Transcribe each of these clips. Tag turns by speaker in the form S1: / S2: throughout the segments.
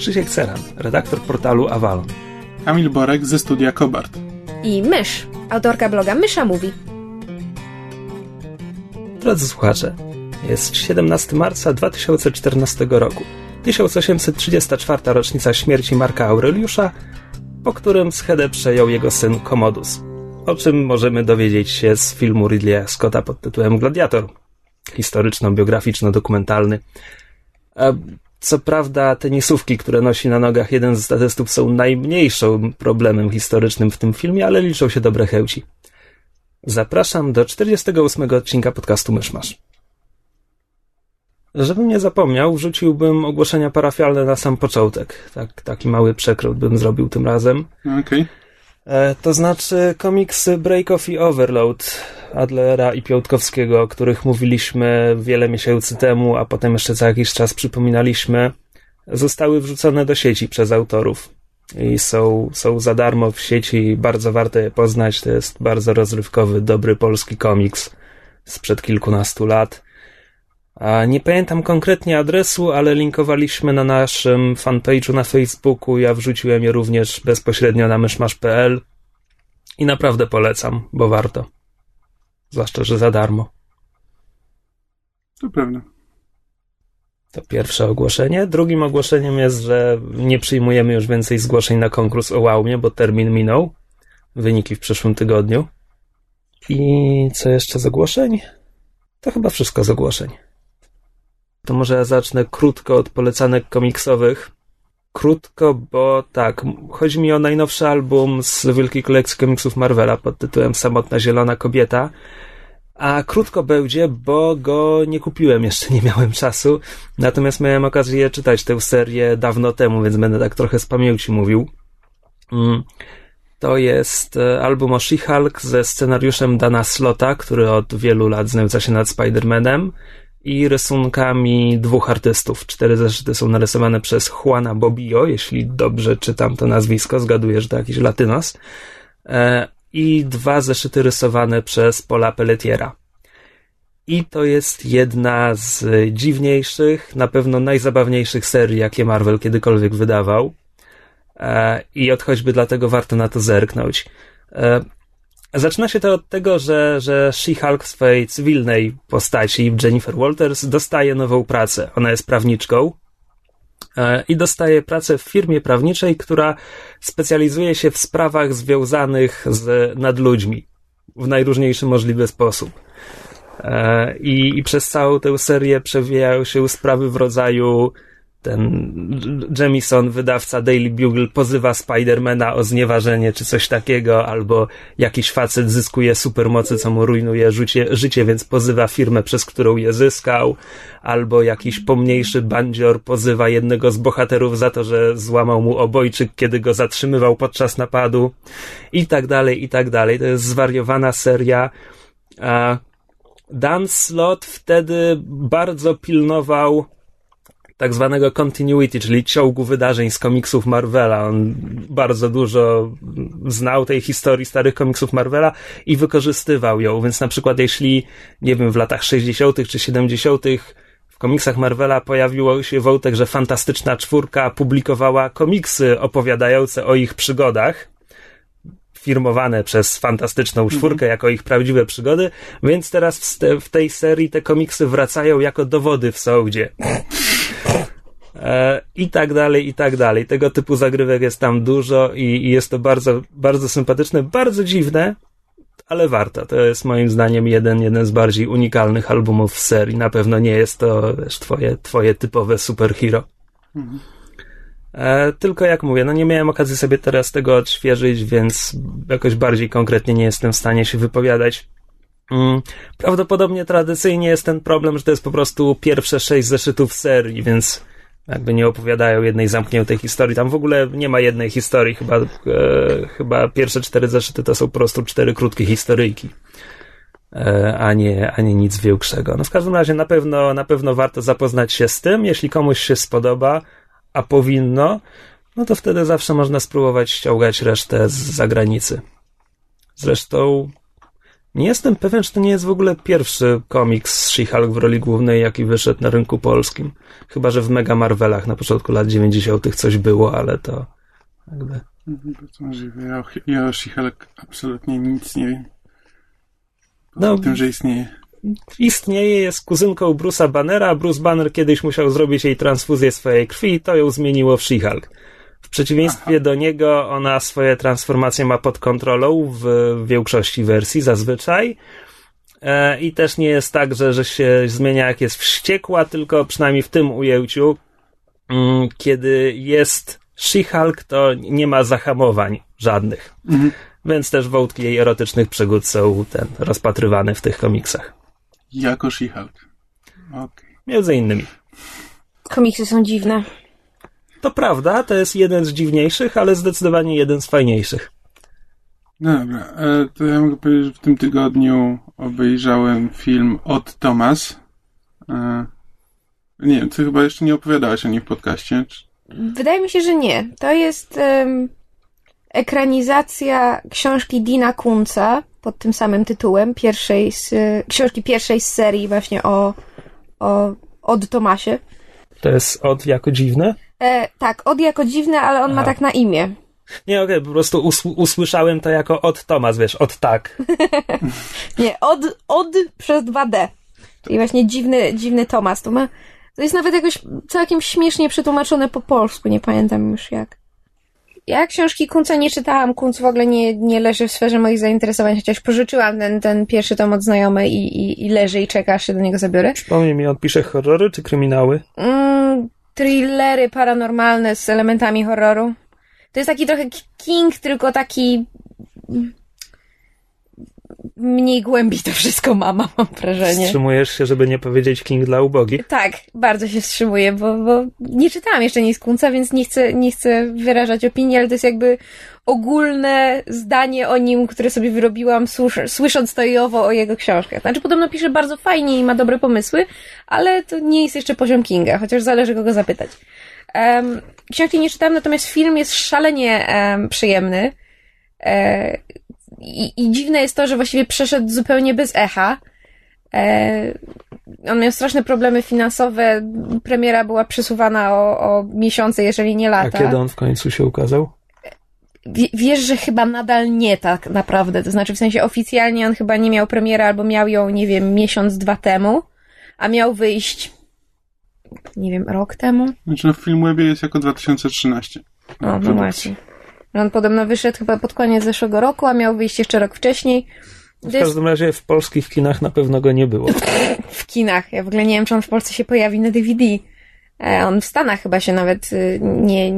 S1: Krzysiek Ceran, redaktor portalu Avalon.
S2: Kamil Borek ze studia Kobart.
S3: i Mysz, autorka bloga Mysza Mówi.
S1: Drodzy słuchacze, jest 17 marca 2014 roku. 1834 rocznica śmierci Marka Aureliusza, po którym schedę przejął jego syn Commodus. O czym możemy dowiedzieć się z filmu Ridleya Scotta pod tytułem Gladiator. Historyczno-biograficzno-dokumentalny. Co prawda, tenisówki, które nosi na nogach jeden z statystów, są najmniejszym problemem historycznym w tym filmie, ale liczą się dobre chęci. Zapraszam do 48 odcinka podcastu Myszmasz. Żebym nie zapomniał, wrzuciłbym ogłoszenia parafialne na sam początek. Tak, taki mały przekręt bym zrobił tym razem.
S2: Okej.
S1: E, to znaczy komiksy Break Off i Overload Adlera i Piątkowskiego, o których mówiliśmy wiele miesięcy temu, a potem jeszcze co jakiś czas przypominaliśmy, zostały wrzucone do sieci przez autorów. I są, są za darmo w sieci, bardzo warto je poznać. To jest bardzo rozrywkowy, dobry polski komiks sprzed kilkunastu lat. Nie pamiętam konkretnie adresu, ale linkowaliśmy na naszym fanpage'u na Facebooku. Ja wrzuciłem je również bezpośrednio na myszmasz.pl i naprawdę polecam, bo warto. Zwłaszcza, że za darmo.
S2: To prawda.
S1: To pierwsze ogłoszenie. Drugim ogłoszeniem jest, że nie przyjmujemy już więcej zgłoszeń na konkurs o Łałmie, bo termin minął. Wyniki w przyszłym tygodniu. I co jeszcze z ogłoszeń? To chyba wszystko z ogłoszeń. To może ja zacznę krótko od polecanek komiksowych. Krótko, bo tak, chodzi mi o najnowszy album z wielkiej kolekcji komiksów Marvela pod tytułem Samotna Zielona Kobieta. A krótko będzie, bo go nie kupiłem, jeszcze nie miałem czasu. Natomiast miałem okazję czytać tę serię dawno temu, więc będę tak trochę z pamięci mówił. Mm. To jest e, album o She-Hulk ze scenariuszem Dana Slota, który od wielu lat znęca się nad Spider-Manem i rysunkami dwóch artystów. Cztery zeszyty są narysowane przez Juana Bobbio, jeśli dobrze czytam to nazwisko, zgaduję, że to jakiś latynos. E, I dwa zeszyty rysowane przez Paula Pelletiera. I to jest jedna z dziwniejszych, na pewno najzabawniejszych serii, jakie Marvel kiedykolwiek wydawał. E, I od choćby dlatego warto na to zerknąć. Zaczyna się to od tego, że, że She-Hulk w swojej cywilnej postaci, Jennifer Walters, dostaje nową pracę. Ona jest prawniczką e, i dostaje pracę w firmie prawniczej, która specjalizuje się w sprawach związanych z nadludźmi w najróżniejszy możliwy sposób. E, I, I przez całą tę serię przewijają się sprawy w rodzaju ten Jamison, wydawca Daily Bugle, pozywa Spidermana o znieważenie czy coś takiego, albo jakiś facet zyskuje supermocy, co mu rujnuje życie, życie, więc pozywa firmę, przez którą je zyskał, albo jakiś pomniejszy bandzior pozywa jednego z bohaterów za to, że złamał mu obojczyk, kiedy go zatrzymywał podczas napadu, i tak dalej, i tak dalej. To jest zwariowana seria. Dan Slot wtedy bardzo pilnował tak zwanego continuity, czyli ciągu wydarzeń z komiksów Marvela. On bardzo dużo znał tej historii starych komiksów Marvela i wykorzystywał ją, więc na przykład jeśli, nie wiem, w latach 60. czy 70. w komiksach Marvela pojawiło się wątek, że Fantastyczna Czwórka publikowała komiksy opowiadające o ich przygodach, firmowane przez Fantastyczną Czwórkę jako ich prawdziwe przygody, więc teraz w, ste- w tej serii te komiksy wracają jako dowody w sądzie. E, I tak dalej, i tak dalej. Tego typu zagrywek jest tam dużo i, i jest to bardzo, bardzo sympatyczne, bardzo dziwne, ale warto. To jest moim zdaniem jeden, jeden z bardziej unikalnych albumów w serii. Na pewno nie jest to wiesz, twoje, twoje typowe superhero. E, tylko jak mówię, no nie miałem okazji sobie teraz tego odświeżyć, więc jakoś bardziej konkretnie nie jestem w stanie się wypowiadać. Mm, Prawdopodobnie tradycyjnie jest ten problem, że to jest po prostu pierwsze sześć zeszytów serii, więc jakby nie opowiadają jednej zamkniętej historii. Tam w ogóle nie ma jednej historii. Chyba, e, chyba pierwsze cztery zeszyty to są po prostu cztery krótkie historyjki. E, a nie, a nie nic większego. No w każdym razie na pewno, na pewno warto zapoznać się z tym. Jeśli komuś się spodoba, a powinno, no to wtedy zawsze można spróbować ściągać resztę z zagranicy. Zresztą nie jestem pewien, czy to nie jest w ogóle pierwszy komiks z She-Hulk w roli głównej, jaki wyszedł na rynku polskim. Chyba, że w Mega Marvelach na początku lat 90. coś było, ale to jakby...
S2: Bardzo możliwe. Ja o, ja o She-Hulk absolutnie nic nie wiem. Poza
S1: No,
S2: tym, że istnieje.
S1: istnieje, jest kuzynką Bruce'a Bannera. Bruce Banner kiedyś musiał zrobić jej transfuzję swojej krwi i to ją zmieniło w She-Hulk. W przeciwieństwie do niego ona swoje transformacje ma pod kontrolą w większości wersji zazwyczaj. E, I też nie jest tak, że, że się zmienia jak jest wściekła, tylko przynajmniej w tym ujęciu, mm, kiedy jest She-Hulk, to nie ma zahamowań żadnych. Więc też wątki jej erotycznych przygód są ten, rozpatrywane w tych komiksach.
S2: Jako She-Hulk. Okej.
S1: Między innymi.
S3: Komiksy są dziwne.
S1: To prawda, to jest jeden z dziwniejszych, ale zdecydowanie jeden z fajniejszych.
S2: Dobra, e, to ja mogę powiedzieć, że w tym tygodniu obejrzałem film od Thomas. E, nie wiem, ty chyba jeszcze nie opowiadałaś o nim w podcaście. Czy-
S3: Wydaje mi się, że nie. To jest em, ekranizacja książki Dina Kunca pod tym samym tytułem, pierwszej z, e, książki pierwszej z serii właśnie o, o od Tomasie.
S1: To jest od jako dziwne?
S3: E, tak, od jako dziwne, ale on ma tak na imię.
S1: Nie, okej, po prostu us- usłyszałem to jako od Tomas, wiesz, od tak.
S3: Nie, od, od przez 2D. Czyli właśnie dziwny, dziwny Tomas. To ma, to jest nawet jakoś całkiem śmiesznie przetłumaczone po polsku, nie pamiętam już jak. Ja książki Kunca nie czytałam, Kunc w ogóle nie, nie leży w sferze moich zainteresowań, chociaż pożyczyłam ten, ten pierwszy tom od znajomej i, i, i leży i czeka, aż się do niego zabiorę.
S1: Przypomnij mi, on pisze horrory czy kryminały?
S3: Mm, thrillery paranormalne z elementami horroru. To jest taki trochę King, tylko taki mniej głębi to wszystko ma, mam wrażenie.
S1: Wstrzymujesz się, żeby nie powiedzieć King dla ubogich?
S3: Tak, bardzo się wstrzymuję, bo, bo nie czytałam jeszcze nic Kunca, więc nie chcę, nie chcę wyrażać opinii, ale to jest jakby ogólne zdanie o nim, które sobie wyrobiłam słysz- słysząc to i owo o jego książkach. Znaczy podobno pisze bardzo fajnie i ma dobre pomysły, ale to nie jest jeszcze poziom Kinga, chociaż zależy kogo zapytać. Um, książki nie czytałam, natomiast film jest szalenie em, przyjemny. I, I dziwne jest to, że właściwie przeszedł zupełnie bez echa. E, on miał straszne problemy finansowe. Premiera była przesuwana o, o miesiące, jeżeli nie
S1: A
S3: lata.
S1: kiedy on w końcu się ukazał?
S3: Wie- wiesz, że chyba nadal nie tak naprawdę. To znaczy, w sensie oficjalnie on chyba nie miał premiery, albo miał ją, nie wiem, miesiąc, dwa temu, a miał wyjść, nie wiem, rok temu.
S2: Znaczy, no w Filmwebie jest jako 2013.
S3: O, no właśnie. On podobno wyszedł chyba pod koniec zeszłego roku, a miał wyjść jeszcze rok wcześniej.
S1: W każdym razie w polskich kinach na pewno go nie było.
S3: w kinach. Ja w ogóle nie wiem, czy on w Polsce się pojawi na DVD. E, On w Stanach chyba się nawet y, nie...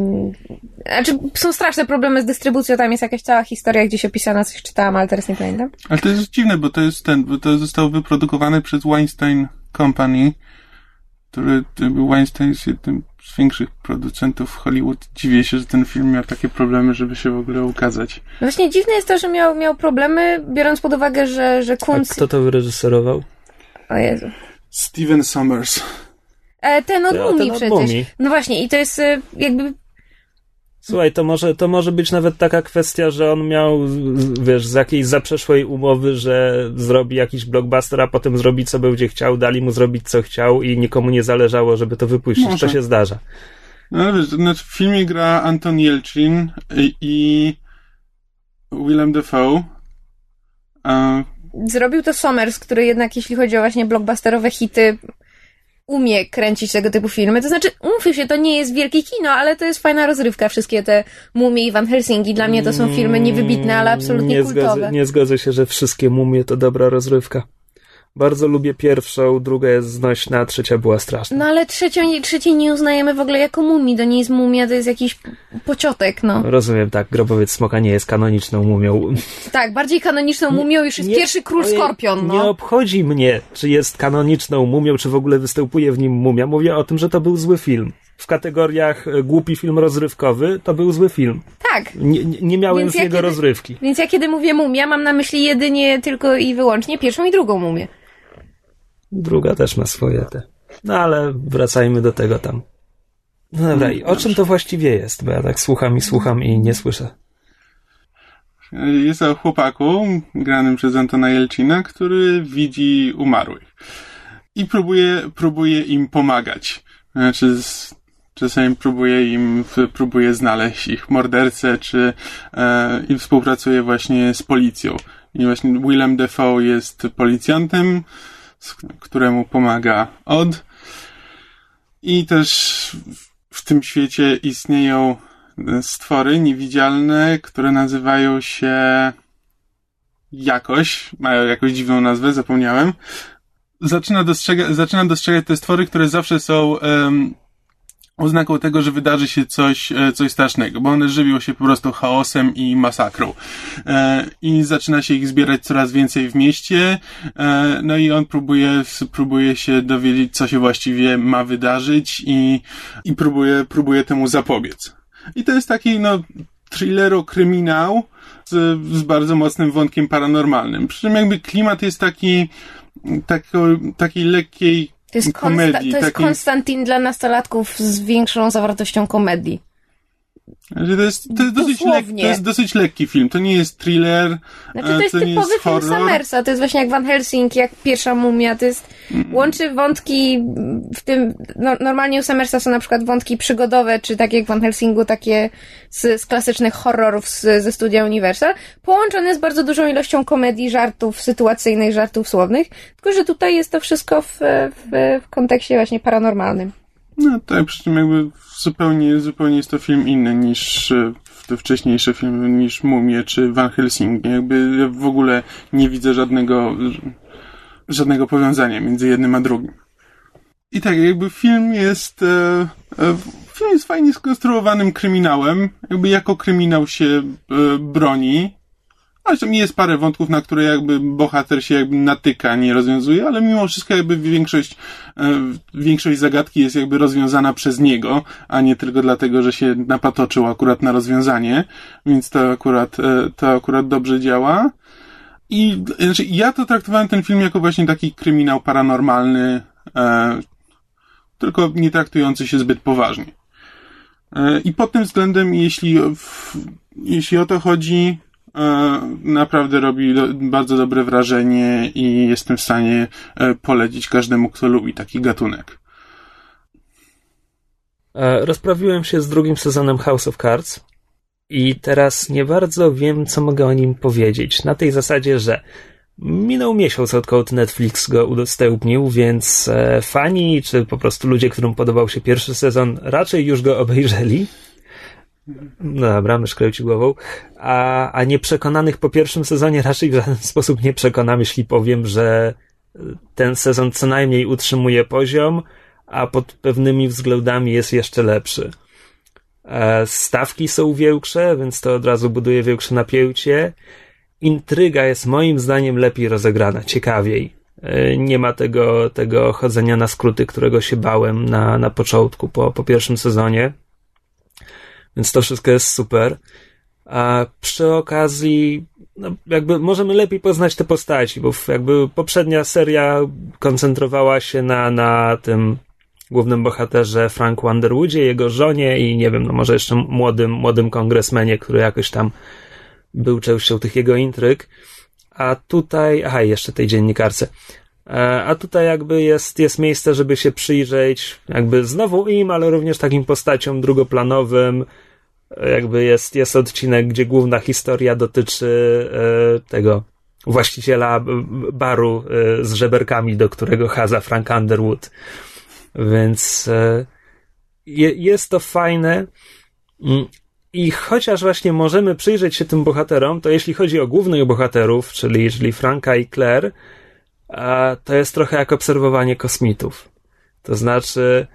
S3: Znaczy, są straszne problemy z dystrybucją, tam jest jakaś cała historia gdzieś opisana, coś czytałam, ale teraz nie pamiętam.
S2: Ale to jest dziwne, bo to jest ten, bo to zostało wyprodukowane przez Weinstein Company, który był Weinstein jest jednym z większych producentów Hollywood. Dziwię się, że ten film miał takie problemy, żeby się w ogóle ukazać.
S3: No właśnie dziwne jest to, że miał, miał problemy, biorąc pod uwagę, że, że
S1: A
S3: Kunz...
S1: kto to wyreżyserował?
S3: O Jezu.
S2: Steven Sommers.
S3: E, ten od
S1: Ja,
S3: Mumii przecież.
S1: Mumii.
S3: No właśnie, i to jest y, jakby
S1: Słuchaj, to może, to może być nawet taka kwestia, że on miał, z- wiesz, z jakiejś zaprzeszłej umowy, że zrobi jakiś blockbuster, a potem zrobi co będzie chciał, dali mu zrobić co chciał i nikomu nie zależało, żeby to wypuścić.
S2: Może.
S1: To się zdarza.
S2: No wiesz, to znaczy w filmie gra Anton Yelchin i, i Willem Dafoe. A,
S3: zrobił to Sommers, który jednak jeśli chodzi o właśnie blockbusterowe hity umie kręcić tego typu filmy. To znaczy, umówmy się, to nie jest wielkie kino, ale to jest fajna rozrywka. Wszystkie te Mumie i Van Helsingi. Dla mnie to są filmy niewybitne, ale absolutnie
S1: nie
S3: kultowe.
S1: Nie zgodzę się, że wszystkie mumie to dobra rozrywka. Bardzo lubię pierwszą, druga jest znośna, a trzecia była straszna.
S3: No ale trzecią, trzeciej nie uznajemy w ogóle jako mumii. To nie jest mumia, to jest jakiś pociotek, no.
S1: Rozumiem, tak, Grobowiec Smoka nie jest kanoniczną mumią.
S3: Tak, bardziej kanoniczną mumią już jest
S1: Nie-
S3: pierwszy król skorpion,
S1: Nie
S3: no.
S1: obchodzi mnie, czy jest kanoniczną mumią, czy w ogóle występuje w nim mumia. Mówię o tym, że to był zły film. w kategoriach e, głupi film rozrywkowy, to był zły film.
S3: Tak.
S1: Nie, nie, nie miałem
S3: Więc
S1: z
S3: ja
S1: niego
S3: kiedy-
S1: rozrywki.
S3: Więc ja kiedy mówię mumia, mam na myśli jedynie tylko i wyłącznie pierwszą i drugą mumię.
S1: Druga też ma swoje te. No ale wracajmy do tego tam. No dobra, i o czym to właściwie jest? Bo ja tak słucham i słucham i nie słyszę.
S2: Jest o chłopaku granym przez Antona Jelcina, który widzi umarłych. I próbuje, próbuje im pomagać. Znaczy, czasami próbuje im, próbuje znaleźć ich mordercę, czy e, i współpracuje właśnie z policją. I właśnie Willem Dafoe jest policjantem, któremu pomaga Od. I też w- tym świecie istnieją stwory niewidzialne, które nazywają się jakoś, mają jakąś dziwną nazwę, zapomniałem. Zaczyna, dostrzega, zaczyna dostrzegać te stwory, które zawsze są em, oznaką tego, że wydarzy się coś, e, coś strasznego, bo one żywią się po prostu chaosem i masakrą. E, I zaczyna się ich zbierać coraz więcej w mieście, e, no i on próbuje, próbuje się dowiedzieć, co się właściwie ma wydarzyć i, i próbuje, próbuje temu zapobiec. I to jest taki, no, thrillero-kryminał z, z bardzo mocnym wątkiem paranormalnym. Przy czym jakby klimat jest taki, tako, takiej lekkiej
S3: To jest,
S2: komedii.
S3: konsta- to jest
S2: takiej,
S3: Konstantin dla nastolatków z większą zawartością komedii.
S2: To jest, to jest, dosyć lek, to jest dosyć lekki film. To nie jest thriller.
S3: Znaczy
S2: e,
S3: to jest
S2: nie
S3: typowy film
S2: horror.
S3: Summersa, to jest właśnie jak Van Helsing, jak pierwsza mumia, to jest,
S2: Mm.
S3: łączy wątki w tym, no, normalnie u Summersa są na przykład wątki przygodowe, czy tak jak w Van Helsingu, takie z, z klasycznych horrorów z, ze studia Universal, połączone z bardzo dużą ilością komedii, żartów sytuacyjnych, żartów słownych, tylko że tutaj jest to wszystko w, w, w kontekście właśnie paranormalnym.
S2: No tak, przy czym jakby zupełnie, zupełnie jest to film inny niż e, te wcześniejsze filmy, niż Mumie czy Van Helsing. Jakby ja w ogóle nie widzę żadnego, żadnego powiązania między jednym a drugim. I tak, jakby film jest, e, e, film jest fajnie skonstruowanym kryminałem. Jakby jako kryminał się broni. Ale tam jest parę wątków, na które jakby bohater się jakby natyka, nie rozwiązuje, ale mimo wszystko jakby większość, e, większość zagadki jest jakby rozwiązana przez niego, a nie tylko dlatego, że się napatoczył akurat na rozwiązanie, więc to akurat, e, to akurat dobrze działa. I znaczy, ja to traktowałem ten film jako właśnie taki kryminał paranormalny, e, tylko nie traktujący się zbyt poważnie. E, I pod tym względem, jeśli, w, jeśli o to chodzi, naprawdę robi bardzo dobre wrażenie i jestem w stanie e, polecić każdemu, kto lubi taki gatunek.
S1: E, Rozprawiłem się z drugim sezonem House of Cards i teraz nie bardzo wiem, co mogę o nim powiedzieć. Na tej zasadzie, że minął miesiąc, odkąd Netflix go udostępnił, więc e, fani, czy po prostu ludzie, którym podobał się pierwszy sezon, raczej już go obejrzeli. No dobra, mysz kręci głową. A, a nieprzekonanych po pierwszym sezonie raczej w żaden sposób nie przekonam, jeśli powiem, że ten sezon co najmniej utrzymuje poziom, a pod pewnymi względami jest jeszcze lepszy. E, Stawki są większe, więc to od razu buduje większe napięcie. Intryga jest moim zdaniem lepiej rozegrana, ciekawiej. E, Nie ma tego, tego chodzenia na skróty, którego się bałem na, na początku, po, po pierwszym sezonie. Więc to wszystko jest super. A przy okazji, no jakby możemy lepiej poznać te postaci, bo jakby poprzednia seria koncentrowała się na, na tym głównym bohaterze Frank Underwoodzie, jego żonie i nie wiem, no może jeszcze młodym, młodym kongresmenie, który jakoś tam był częścią tych jego intryg. A tutaj, aha, jeszcze tej dziennikarce. E, A tutaj jakby jest, jest miejsce, żeby się przyjrzeć jakby znowu im, ale również takim postaciom drugoplanowym. Jakby jest, jest odcinek, gdzie główna historia dotyczy e, tego właściciela baru e, z żeberkami, do którego chaza Frank Underwood. Więc e, je, jest to fajne. Mm, I chociaż właśnie możemy przyjrzeć się tym bohaterom, to jeśli chodzi o głównych bohaterów, czyli, czyli Franka i Claire, to jest trochę jak obserwowanie kosmitów. To znaczy,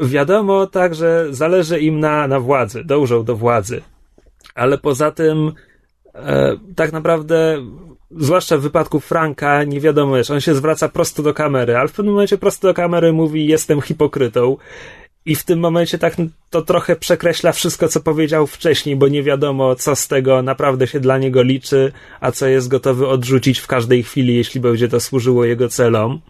S1: wiadomo tak, że zależy im na, na władzy, dążą do władzy. Ale poza tym, e, tak naprawdę, zwłaszcza w wypadku Franka, nie wiadomo, wiesz, on się zwraca prosto do kamery, ale w pewnym momencie prosto do kamery mówi, jestem hipokrytą. i w tym momencie tak to trochę przekreśla wszystko, co powiedział wcześniej, bo nie wiadomo, co z tego naprawdę się dla niego liczy, a co jest gotowy odrzucić w każdej chwili, jeśli będzie to służyło jego celom.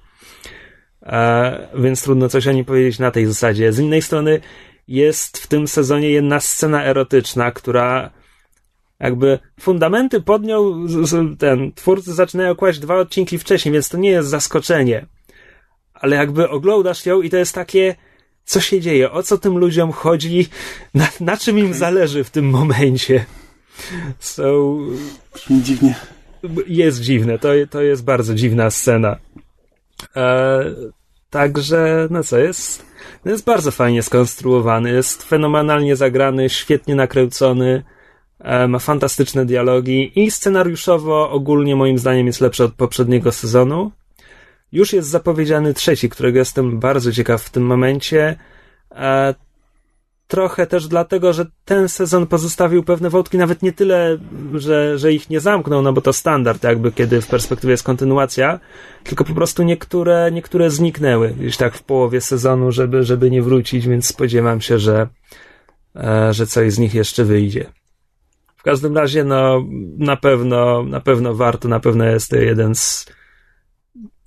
S1: E, więc trudno coś o nim powiedzieć na tej zasadzie. Z innej strony jest w tym sezonie jedna scena erotyczna, która jakby fundamenty podniął ten twórcy zaczynają kłaść dwa odcinki wcześniej, więc to nie jest zaskoczenie. Ale jakby oglądasz ją i to jest takie co się dzieje, o co tym ludziom chodzi, na, na czym im zależy w tym momencie. So,
S2: Brzmi dziwnie.
S1: Jest dziwne, to, to jest bardzo dziwna scena. E, także, no co, jest, jest bardzo fajnie skonstruowany, jest fenomenalnie zagrany, świetnie nakręcony, e, ma fantastyczne dialogi i scenariuszowo ogólnie moim zdaniem jest lepszy od poprzedniego sezonu. Już jest zapowiedziany trzeci, którego jestem bardzo ciekaw w tym momencie. Trochę też dlatego, że ten sezon pozostawił pewne wątki, nawet nie tyle, że, że ich nie zamknął, no bo to standard, jakby kiedy w perspektywie jest kontynuacja, tylko po prostu niektóre, niektóre zniknęły gdzieś tak w połowie sezonu, żeby, żeby nie wrócić, więc spodziewam się, że, e, że coś z nich jeszcze wyjdzie. W każdym razie, no, na pewno, na pewno warto, na pewno jest to jeden z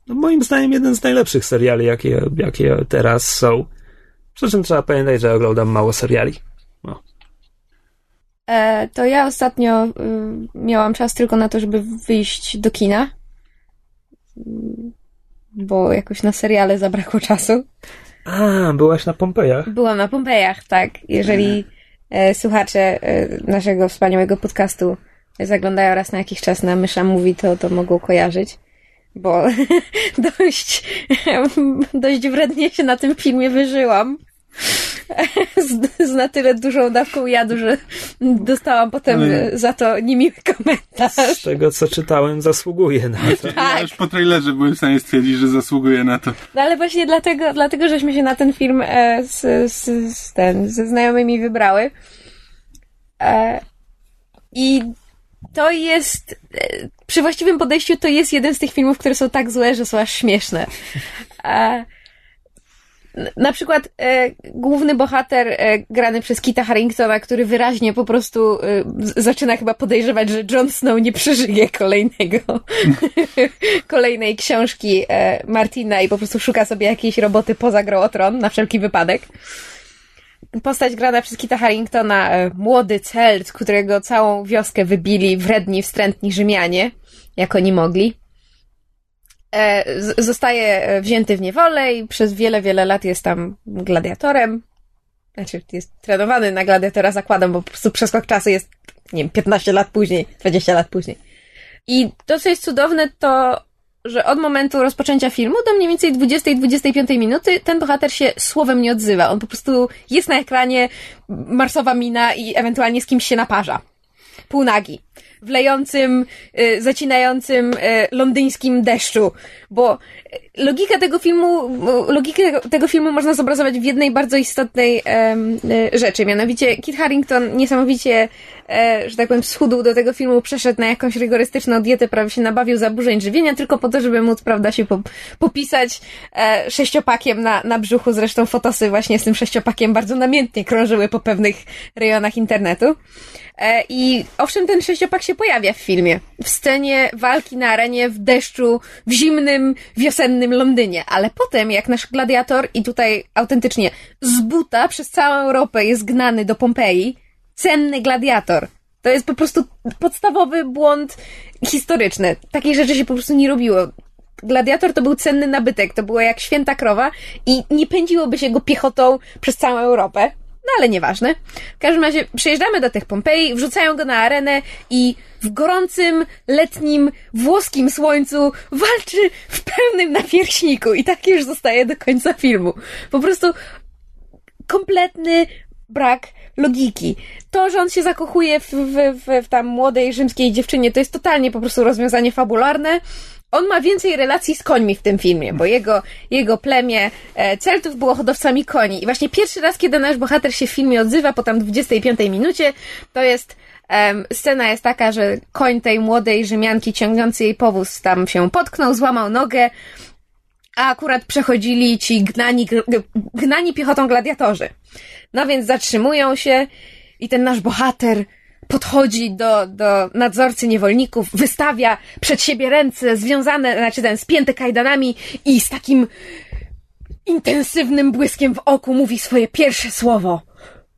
S1: no moim zdaniem jeden z najlepszych seriali, jakie, jakie teraz są. Przy czym trzeba pamiętać, że oglądam mało seriali. No.
S3: E, to ja ostatnio y, miałam czas tylko na to, żeby wyjść do kina. Bo jakoś na seriale zabrakło czasu.
S1: A, byłaś na Pompejach?
S3: Byłam na Pompejach, tak. Jeżeli e, słuchacze e, naszego wspaniałego podcastu zaglądają raz na jakiś czas na Mysza Mówi, to, to mogą kojarzyć bo dość, dość wrednie się na tym filmie wyżyłam. Z, z na tyle dużą dawką jadu, że dostałam potem Ale... za to niemiły komentarz.
S1: Z tego, co czytałem, zasługuje na to.
S2: Tak. Ja już po trailerze byłem w stanie stwierdzić, że zasługuje na to.
S3: No ale właśnie dlatego, dlatego żeśmy się na ten film e, z, z, z, ten, ze znajomymi wybrały. E, I to jest, e, przy właściwym podejściu to jest jeden z tych filmów, które są tak złe, że są aż śmieszne. E, na przykład e, główny bohater e, grany przez Kita Harringtona, który wyraźnie po prostu e, zaczyna chyba podejrzewać, że Jon Snow nie przeżyje kolejnego kolejnej książki e, Martina i po prostu szuka sobie jakiejś roboty poza grą o tron na wszelki wypadek postać grana przez Kita Harringtona, e, młody Celt, którego całą wioskę wybili wredni, wstrętni Rzymianie, jak oni mogli. E, zostaje e, wzięty w niewolę i przez wiele, wiele lat jest tam gladiatorem. Znaczy, jest trenowany na gladiatora, zakładam, bo po prostu przeskok czasu jest, nie wiem, 15 lat później, 20 lat później. I to, co jest cudowne, to że od momentu rozpoczęcia filmu do mniej więcej 20-25 minuty ten bohater się słowem nie odzywa. On po prostu jest na ekranie, marsowa mina i ewentualnie z kimś się naparza. Półnagi. W lejącym, y, zacinającym y, londyńskim deszczu. Bo logika tego filmu, logikę tego filmu można zobrazować w jednej bardzo istotnej y, rzeczy. Mianowicie Kit Harrington niesamowicie e, że tak powiem, schudł do tego filmu, przeszedł na jakąś rygorystyczną dietę, prawie się nabawił zaburzeń żywienia, tylko po to, żeby móc, prawda, się popisać e, sześciopakiem na, na brzuchu. Zresztą fotosy właśnie z tym sześciopakiem bardzo namiętnie krążyły po pewnych rejonach internetu. E, I owszem, ten sześciopak się pojawia w filmie. W scenie walki na arenie w deszczu, w zimnym, wiosennym Londynie. Ale potem, jak nasz gladiator, i tutaj autentycznie z buta przez całą Europę jest gnany do Pompeji, cenny gladiator. To jest po prostu podstawowy błąd historyczny. Takiej rzeczy się po prostu nie robiło. Gladiator to był cenny nabytek, to było jak święta krowa i nie pędziłoby się go piechotą przez całą Europę. No ale nieważne. W każdym razie przyjeżdżamy do tych Pompeji, wrzucają go na arenę i w gorącym, letnim, włoskim słońcu walczy w pełnym napierśniku i tak już zostaje do końca filmu. Po prostu kompletny brak logiki. To, że on się zakochuje w, w, w, w tam młodej rzymskiej dziewczynie, to jest totalnie po prostu rozwiązanie fabularne. On ma więcej relacji z końmi w tym filmie, bo jego, jego plemię e, Celtów było hodowcami koni. I właśnie pierwszy raz, kiedy nasz bohater się w filmie odzywa po tam 25 minucie, to jest um, scena jest taka, że koń tej młodej Rzymianki ciągnący jej powóz tam się potknął, złamał nogę, a akurat przechodzili ci gnani, gnani piechotą gladiatorzy. No więc zatrzymują się i ten nasz bohater podchodzi do, do nadzorcy niewolników, wystawia przed siebie ręce związane, znaczy ten spięte kajdanami i z takim intensywnym błyskiem w oku mówi swoje pierwsze słowo.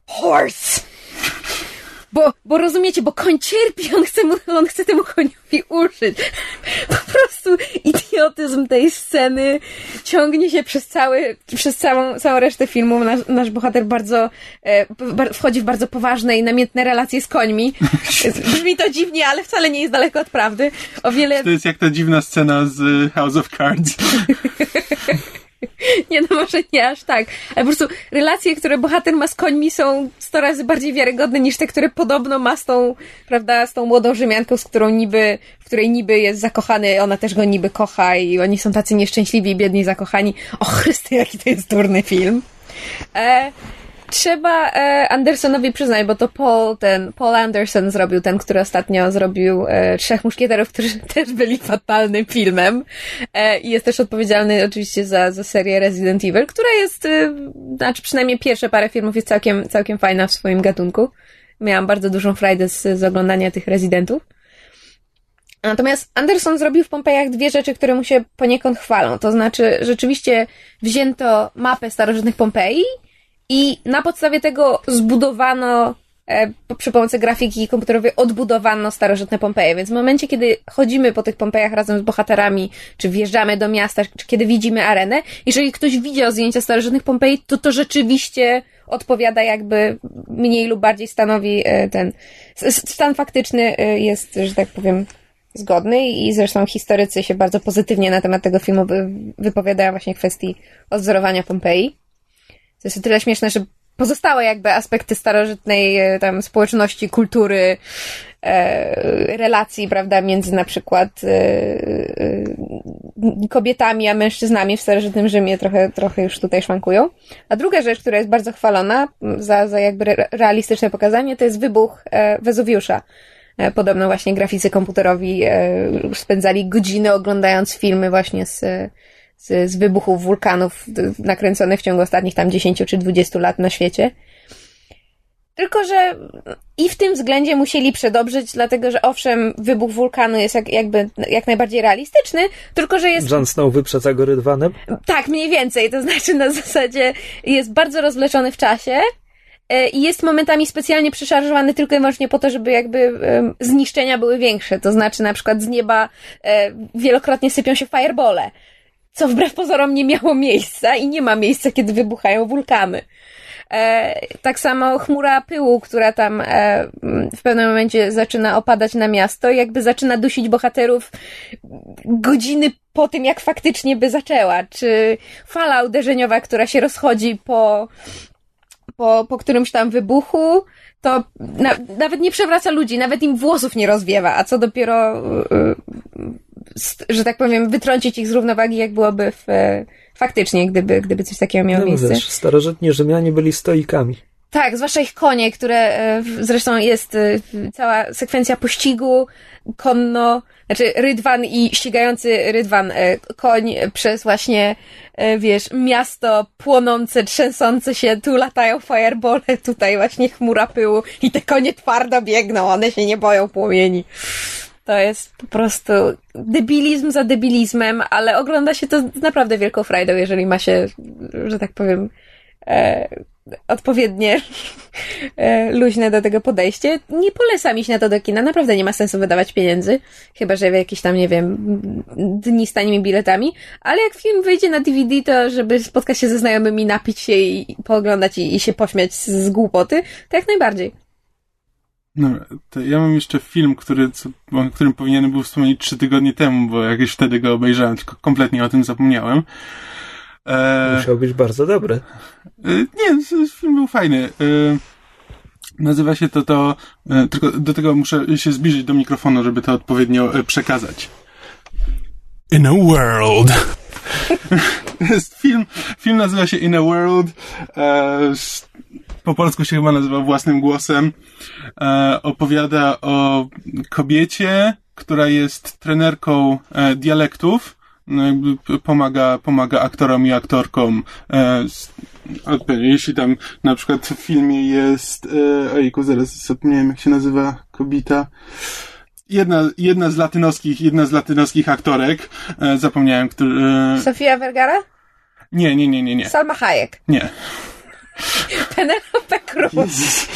S3: Horse! Bo, bo rozumiecie, bo koń cierpi, on chce, mu, on chce temu koniowi uszyć. Po prostu idiotyzm tej sceny ciągnie się przez cały, przez całą, całą resztę filmu. Nasz, nasz bohater bardzo, e, wchodzi w bardzo poważne i namiętne relacje z końmi. Brzmi to dziwnie, ale wcale nie jest daleko od prawdy. O wiele...
S2: To jest jak ta dziwna scena z House of Cards.
S3: nie, no może nie aż tak. Ale po prostu relacje, które bohater ma z końmi są sto razy bardziej wiarygodne niż te, które podobno ma z tą, prawda, z tą młodą Rzymianką, z którą niby, w której niby jest zakochany, ona też go niby kocha i oni są tacy nieszczęśliwi biedni zakochani. O Chryste, jaki to jest durny film. E, trzeba e, Andersonowi przyznać, bo to Paul, ten, Paul Anderson zrobił ten, który ostatnio zrobił e, Trzech Muszkieterów, którzy też byli fatalnym filmem. E, I jest też odpowiedzialny oczywiście za, za serię Resident Evil, która jest, e, znaczy przynajmniej pierwsze parę filmów jest całkiem, całkiem fajna w swoim gatunku. Miałam bardzo dużą frajdę z, z oglądania tych rezydentów. Natomiast Anderson zrobił w Pompejach dwie rzeczy, które mu się poniekąd chwalą. To znaczy, rzeczywiście wzięto mapę starożytnych Pompeji i na podstawie tego zbudowano e, przy pomocy grafiki komputerowej odbudowano starożytne Pompeje, więc w momencie, kiedy chodzimy po tych Pompejach razem z bohaterami, czy wjeżdżamy do miasta, czy kiedy widzimy arenę, jeżeli ktoś widział zdjęcia starożytnych Pompeji, to to rzeczywiście odpowiada jakby mniej lub bardziej stanowi e, ten stan faktyczny e, jest, że tak powiem, zgodny i zresztą historycy się bardzo pozytywnie na temat tego filmu wypowiadają właśnie kwestii odzorowania Pompeji. To jest tyle śmieszne, że pozostałe jakby aspekty starożytnej e, tam społeczności, kultury, e, relacji, prawda, między na przykład e, e, kobietami a mężczyznami w starożytnym Rzymie trochę, trochę już tutaj szwankują. A druga rzecz, która jest bardzo chwalona za, za jakby realistyczne pokazanie, to jest wybuch e, Wezuwiusza. E, podobno właśnie graficy komputerowi spędzali godziny oglądając filmy właśnie z z, z wybuchów wulkanów nakręconych w ciągu ostatnich tam 10 czy 20 lat na świecie. Tylko, że i w tym względzie musieli przedobrzyć, dlatego że owszem, wybuch wulkanu jest jak, jakby jak najbardziej realistyczny, tylko że jest.
S1: Jon Snow wyprzedza go rydwanem?
S3: Tak, mniej więcej. To znaczy na zasadzie jest bardzo rozwleczony w czasie e, i jest momentami specjalnie przeszarżowany tylko i wyłącznie po to, żeby jakby zniszczenia były większe. To znaczy na przykład z nieba e, wielokrotnie sypią się firebole co wbrew pozorom nie miało miejsca i nie ma miejsca, kiedy wybuchają wulkany. E, tak samo chmura pyłu, która tam e, w pewnym momencie zaczyna opadać na miasto, jakby zaczyna dusić bohaterów godziny po tym, jak faktycznie by zaczęła. Czy fala uderzeniowa, która się rozchodzi po, po, po którymś tam wybuchu, to na, nawet nie przewraca ludzi, nawet im włosów nie rozwiewa, a co dopiero y, że tak powiem, wytrącić ich z równowagi, jak byłoby w, e, faktycznie, gdyby, gdyby coś takiego miało no, miejsce. Wiesz,
S1: starożytni Rzymianie byli stoikami.
S3: Tak, zwłaszcza ich konie, które e, zresztą jest e, cała sekwencja pościgu konno, znaczy rydwan i ścigający rydwan koń przez właśnie, wiesz, miasto płonące, trzęsące się, tu latają firebole, tutaj właśnie chmura pyłu i te konie twardo biegną, one się nie boją płomieni. To jest po prostu debilizm za debilizmem, ale ogląda się to naprawdę wielką frajdą, jeżeli ma się, że tak powiem, e, odpowiednie e, luźne do tego podejście. Nie polecam iść na to do kina, naprawdę nie ma sensu wydawać pieniędzy, chyba że w jakieś tam, nie wiem, dni z tanimi biletami, ale jak film wyjdzie na DVD, to żeby spotkać się ze znajomymi, napić się i pooglądać i, i się pośmiać z, głupoty, to jak najbardziej.
S2: No, ja mam jeszcze film, który, co, o którym powinienem był wspomnieć trzy tygodnie temu, bo jak już wtedy go obejrzałem, tylko kompletnie o tym zapomniałem.
S1: E, Musiał być bardzo dobry.
S2: E, nie, film był fajny. E, nazywa się to to, e, tylko do tego muszę się zbliżyć do mikrofonu, żeby to odpowiednio e, przekazać. In a world. film, film nazywa się In a World. E, po polsku się chyba nazywa własnym głosem, e, opowiada o kobiecie, która jest trenerką e, dialektów no pomaga, pomaga aktorom i aktorkom. E, jeśli tam na przykład w filmie jest, e, ojku, zaraz zapomniałem jak się nazywa kobieta. Jedna, jedna z latynoskich, jedna z latynoskich aktorek, e, zapomniałem, który, e,
S3: Sofia Vergara?
S2: nie, nie, nie, nie, nie,
S3: Salma Hayek.
S2: nie.
S3: Penelope Cruz.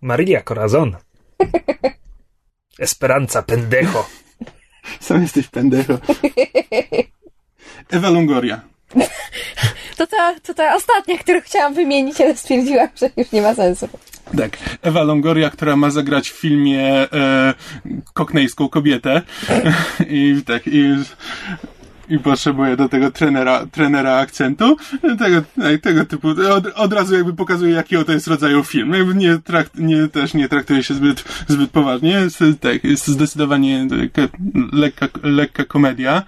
S1: Maria Corazon. Esperanza pendejo.
S2: Sam jesteś pendecho. Ewa Longoria.
S3: To ta, to ta ostatnia, którą chciałam wymienić, ale stwierdziłam, że już nie ma sensu.
S2: Tak, Ewa Longoria, która ma zagrać w filmie e, koknejską kobietę i tak, i, i potrzebuje do tego trenera, trenera akcentu, tego, tak, tego typu, od, od razu jakby pokazuje, jakiego to jest rodzaju film. Jakby nie, trakt, nie też nie traktuje się zbyt, zbyt poważnie, jest, tak, jest zdecydowanie lekka, lekka komedia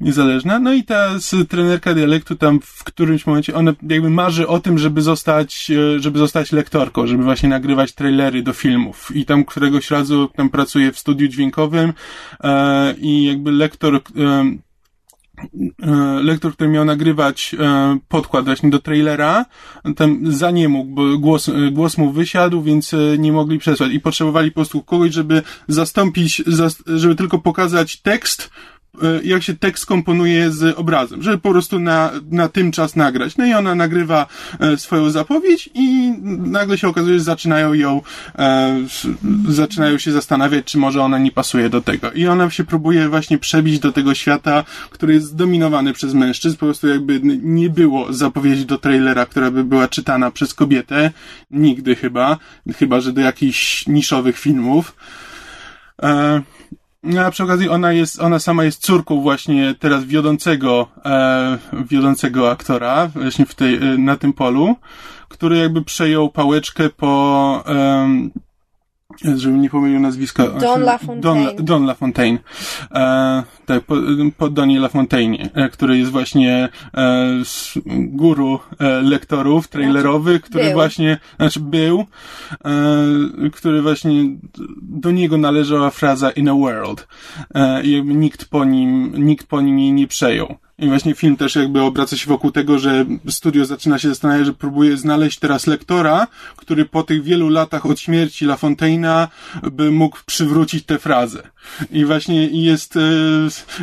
S2: niezależna. No i ta z, trenerka dialektu tam w którymś momencie, ona jakby marzy o tym, żeby zostać, e, żeby zostać lektorką, żeby właśnie nagrywać trailery do filmów. I tam któregoś razu tam pracuje w studiu dźwiękowym e, i jakby lektor e, e, lektor, który miał nagrywać e, podkład właśnie do trailera, tam za nie mógł, bo głos, e, głos mu wysiadł, więc e, nie mogli przesłać. I potrzebowali po prostu kogoś, żeby zastąpić, zas, żeby tylko pokazać tekst, e, jak się tekst komponuje z obrazem, żeby po prostu na, na tym czas nagrać. No i ona nagrywa e, swoją zapowiedź i nagle się okazuje, że zaczynają ją, e, zaczynają się zastanawiać, czy może ona nie pasuje do tego. I ona się próbuje właśnie przebić do tego świata, który jest zdominowany przez mężczyzn. Po prostu jakby nie było zapowiedzi do trailera, która by była czytana przez kobietę. Nigdy chyba. Chyba, że do jakichś niszowych filmów. E, a przy okazji ona jest, ona sama jest córką właśnie teraz wiodącego, e, wiodącego aktora właśnie w tej, e, na tym polu, który jakby przejął pałeczkę po, em, żebym nie pomylił nazwiska.
S3: Don LaFontaine.
S2: Don, Don LaFontaine. E, tak, po, po Donie LaFontaine, e, który jest właśnie e, guru e, lektorów trailerowych, który
S3: był.
S2: właśnie, znaczy był, e, który właśnie do niego należała fraza in a world. E, nikt po nim, nikt po nim jej nie przejął. I właśnie film też jakby obraca się wokół tego, że studio zaczyna się zastanawiać, że próbuje znaleźć teraz lektora, który po tych wielu latach od śmierci La Fontaina by mógł przywrócić tę frazę. I właśnie jest, e,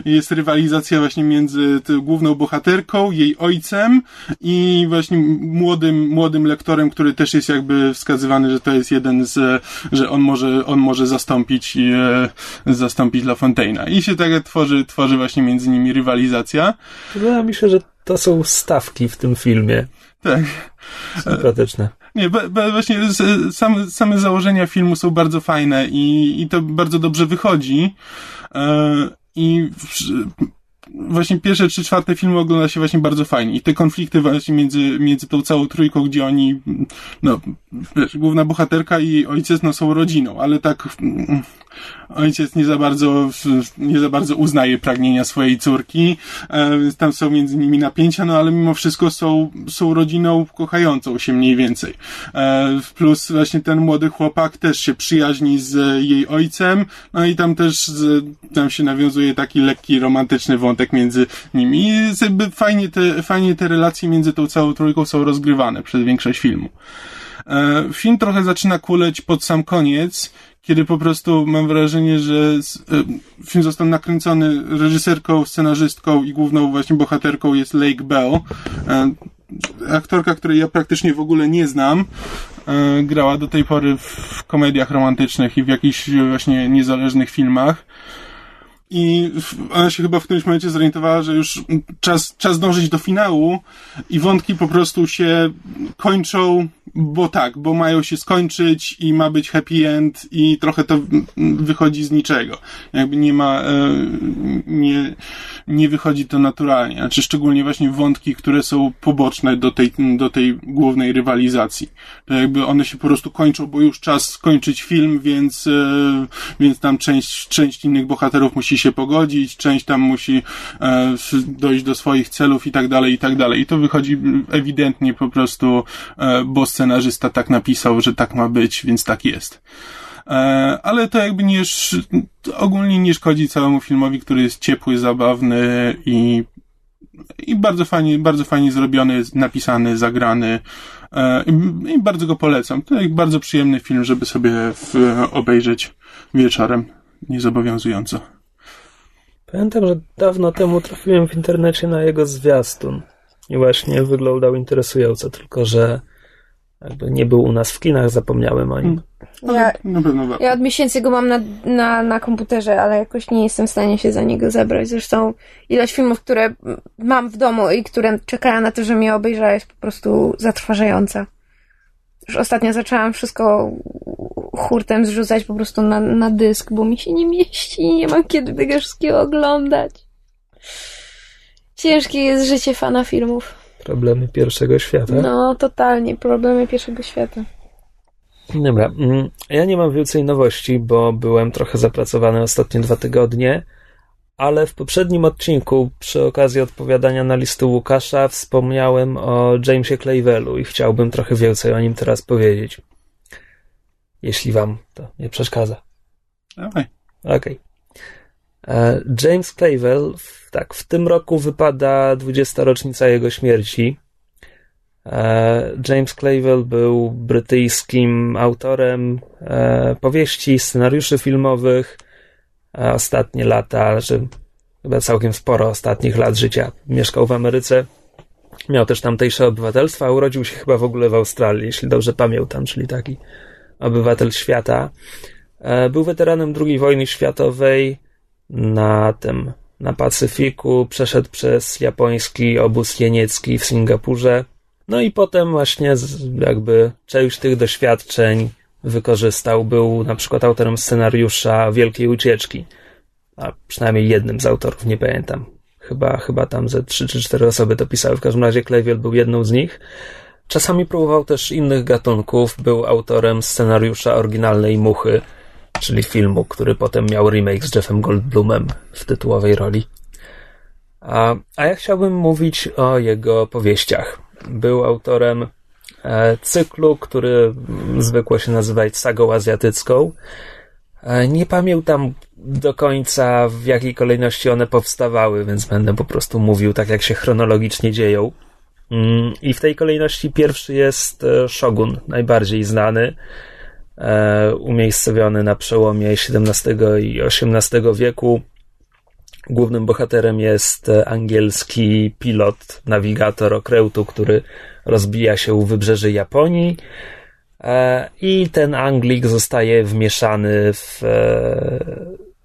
S2: jest rywalizacja właśnie między główną bohaterką, jej ojcem i właśnie młodym, młodym lektorem, który też jest jakby wskazywany, że to jest jeden z, że on może, on może zastąpić, e, zastąpić La Fontaina. I się tak tworzy, tworzy właśnie między nimi rywalizacja.
S1: Wydaje mi się, że to są stawki w tym filmie.
S2: Tak.
S1: Sympatyczne.
S2: Nie, właśnie same, same założenia filmu są bardzo fajne i, i to bardzo dobrze wychodzi. E, I właśnie pierwsze trzy czwarte filmy ogląda się właśnie bardzo fajnie. I te konflikty właśnie między, między tą całą trójką, gdzie oni, no, wiesz, główna bohaterka i ojciec, no, są rodziną, ale tak, ojciec nie za bardzo, nie za bardzo uznaje pragnienia swojej córki, e, więc tam są między nimi napięcia, no ale mimo wszystko są, są rodziną kochającą się mniej więcej. E, plus właśnie ten młody chłopak też się przyjaźni z jej ojcem, no i tam też tam się nawiązuje taki lekki, romantyczny wątek między nimi. I fajnie te, fajnie te relacje między tą całą trójką są rozgrywane przez większość filmu. E, Film trochę zaczyna kuleć pod sam koniec, kiedy po prostu mam wrażenie, że e, film został nakręcony reżyserką, scenarzystką i główną właśnie bohaterką jest Lake Bell. E, Aktorka, której ja praktycznie w ogóle nie znam, grała do tej pory w komediach romantycznych i w jakichś właśnie niezależnych filmach. I ona się chyba w którymś momencie zorientowała, że już czas, czas dążyć do finału i wątki po prostu się kończą, bo tak, bo mają się skończyć i ma być happy end i trochę to wychodzi z niczego. Jakby nie ma, e, nie, nie wychodzi to naturalnie. Znaczy szczególnie właśnie wątki, które są poboczne do tej, do tej głównej rywalizacji. To jakby one się po prostu kończą, bo już czas skończyć film, więc, e, więc tam część, część innych bohaterów musi się pogodzić, część tam musi e, dojść do swoich celów i tak dalej, i tak dalej. I to wychodzi ewidentnie po prostu, e, bo scenarzysta tak napisał, że tak ma być, więc tak jest. E, ale to jakby nie, ogólnie nie szkodzi całemu filmowi, który jest ciepły, zabawny i, i bardzo fajnie, bardzo fajnie zrobiony, napisany, zagrany. I, bardzo go polecam. To jest bardzo przyjemny film, żeby sobie obejrzeć wieczorem. Niezobowiązująco.
S1: Pamiętam, że dawno temu trafiłem w internecie na jego zwiastun i właśnie wyglądał interesująco, tylko że jakby nie był u nas w kinach, zapomniałem o nim.
S2: Ale
S3: Ja, ja od miesięcy go mam na, na, na komputerze, ale jakoś nie jestem w stanie się za niego zabrać. Zresztą ilość filmów, które mam w domu i które czekają na to, że mnie obejrzała jest po prostu zatrważająca. Już ostatnio zaczęłam wszystko hurtem zrzucać po prostu na, na dysk, bo mi się nie mieści i nie mam kiedy tego wszystkiego oglądać. Ciężkie jest życie fana filmów.
S1: Problemy pierwszego świata.
S3: No, totalnie. Problemy pierwszego świata.
S1: Dobra, mm, ja nie mam więcej nowości, bo byłem trochę zapracowany ostatnie dwa tygodnie, ale w poprzednim odcinku, przy okazji odpowiadania na listy Łukasza, wspomniałem o Jamesie Clavelu i chciałbym trochę więcej o nim teraz powiedzieć. Jeśli wam to nie przeszkadza. Okej. E, James Clavell, w- tak, w tym roku wypada 20. rocznica jego śmierci. E, James Clavell był brytyjskim autorem e, powieści, scenariuszy filmowych. Ostatnie lata, że chyba całkiem sporo ostatnich lat życia mieszkał w Ameryce. Miał też tamtejsze obywatelstwo, a urodził się chyba w ogóle w Australii, jeśli dobrze pamiętam, czyli taki obywatel świata. E, Był weteranem II wojny światowej na tym, na Pacyfiku, przeszedł przez japoński obóz jeniecki w Singapurze. No i potem właśnie jakby część tych doświadczeń wykorzystał. Był na przykład autorem scenariusza Wielkiej Ucieczki. A przynajmniej jednym z autorów, nie pamiętam. Chyba, chyba tam ze trzy czy cztery osoby to pisały. W każdym razie Clayville był jedną z nich. Czasami próbował też innych gatunków. Był autorem scenariusza oryginalnej Muchy, czyli filmu, który potem miał remake z Jeffem Goldblumem w tytułowej roli. A, a ja chciałbym mówić o jego powieściach. Był autorem cyklu, który zwykło się nazywać sagą azjatycką. E, nie pamiętam do końca, w jakiej kolejności one powstawały, więc będę po prostu mówił tak, jak się chronologicznie dzieją. Mm, I w tej kolejności pierwszy jest e, Shogun, najbardziej znany, e, umiejscowiony na przełomie XVII i XVIII wieku. Głównym bohaterem jest e, angielski pilot, nawigator okrętu, który rozbija się u wybrzeży Japonii. E, I ten Anglik zostaje wmieszany w, e,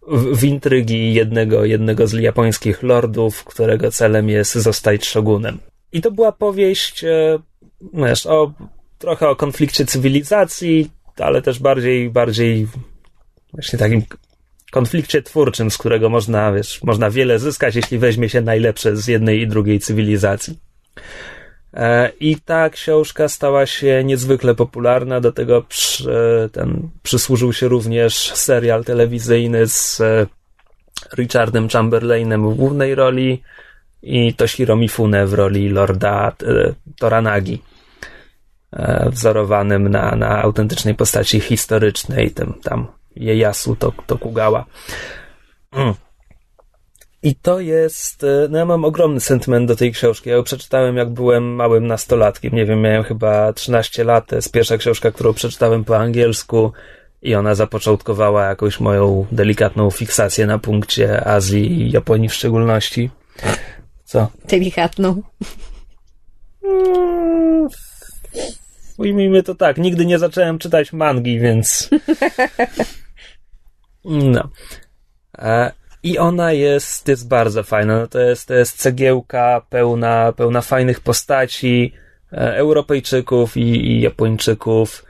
S1: w, w intrygi jednego, jednego z japońskich lordów, którego celem jest zostać shogunem. I to była powieść e, wiesz, o, trochę o konflikcie cywilizacji, ale też bardziej, bardziej właśnie takim konflikcie twórczym, z którego można, wiesz, można wiele zyskać, jeśli weźmie się najlepsze z jednej i drugiej cywilizacji. E, I ta książka stała się niezwykle popularna, do tego przy, ten, przysłużył się również serial telewizyjny z e, Richardem Chamberlainem w głównej roli i Toshiro Mifune w roli Lorda e, Toranagi, wzorowanym na, na autentycznej postaci historycznej, tym tam Ieyasu Tokugawa. Mm. I to jest, e, no ja mam ogromny sentyment do tej książki. Ja ją przeczytałem jak byłem małym nastolatkiem. Nie wiem, miałem chyba 13 lat. To jest pierwsza książka, którą przeczytałem po angielsku i ona zapoczątkowała jakąś moją delikatną fiksację na punkcie Azji i Japonii w szczególności. Co?
S3: Delikatną.
S1: Mm, Ujmijmy to tak, nigdy nie zacząłem czytać mangi, więc. No. E, I ona jest, jest bardzo fajna. No to, jest, to jest cegiełka pełna, pełna fajnych postaci, e, Europejczyków i, i Japończyków,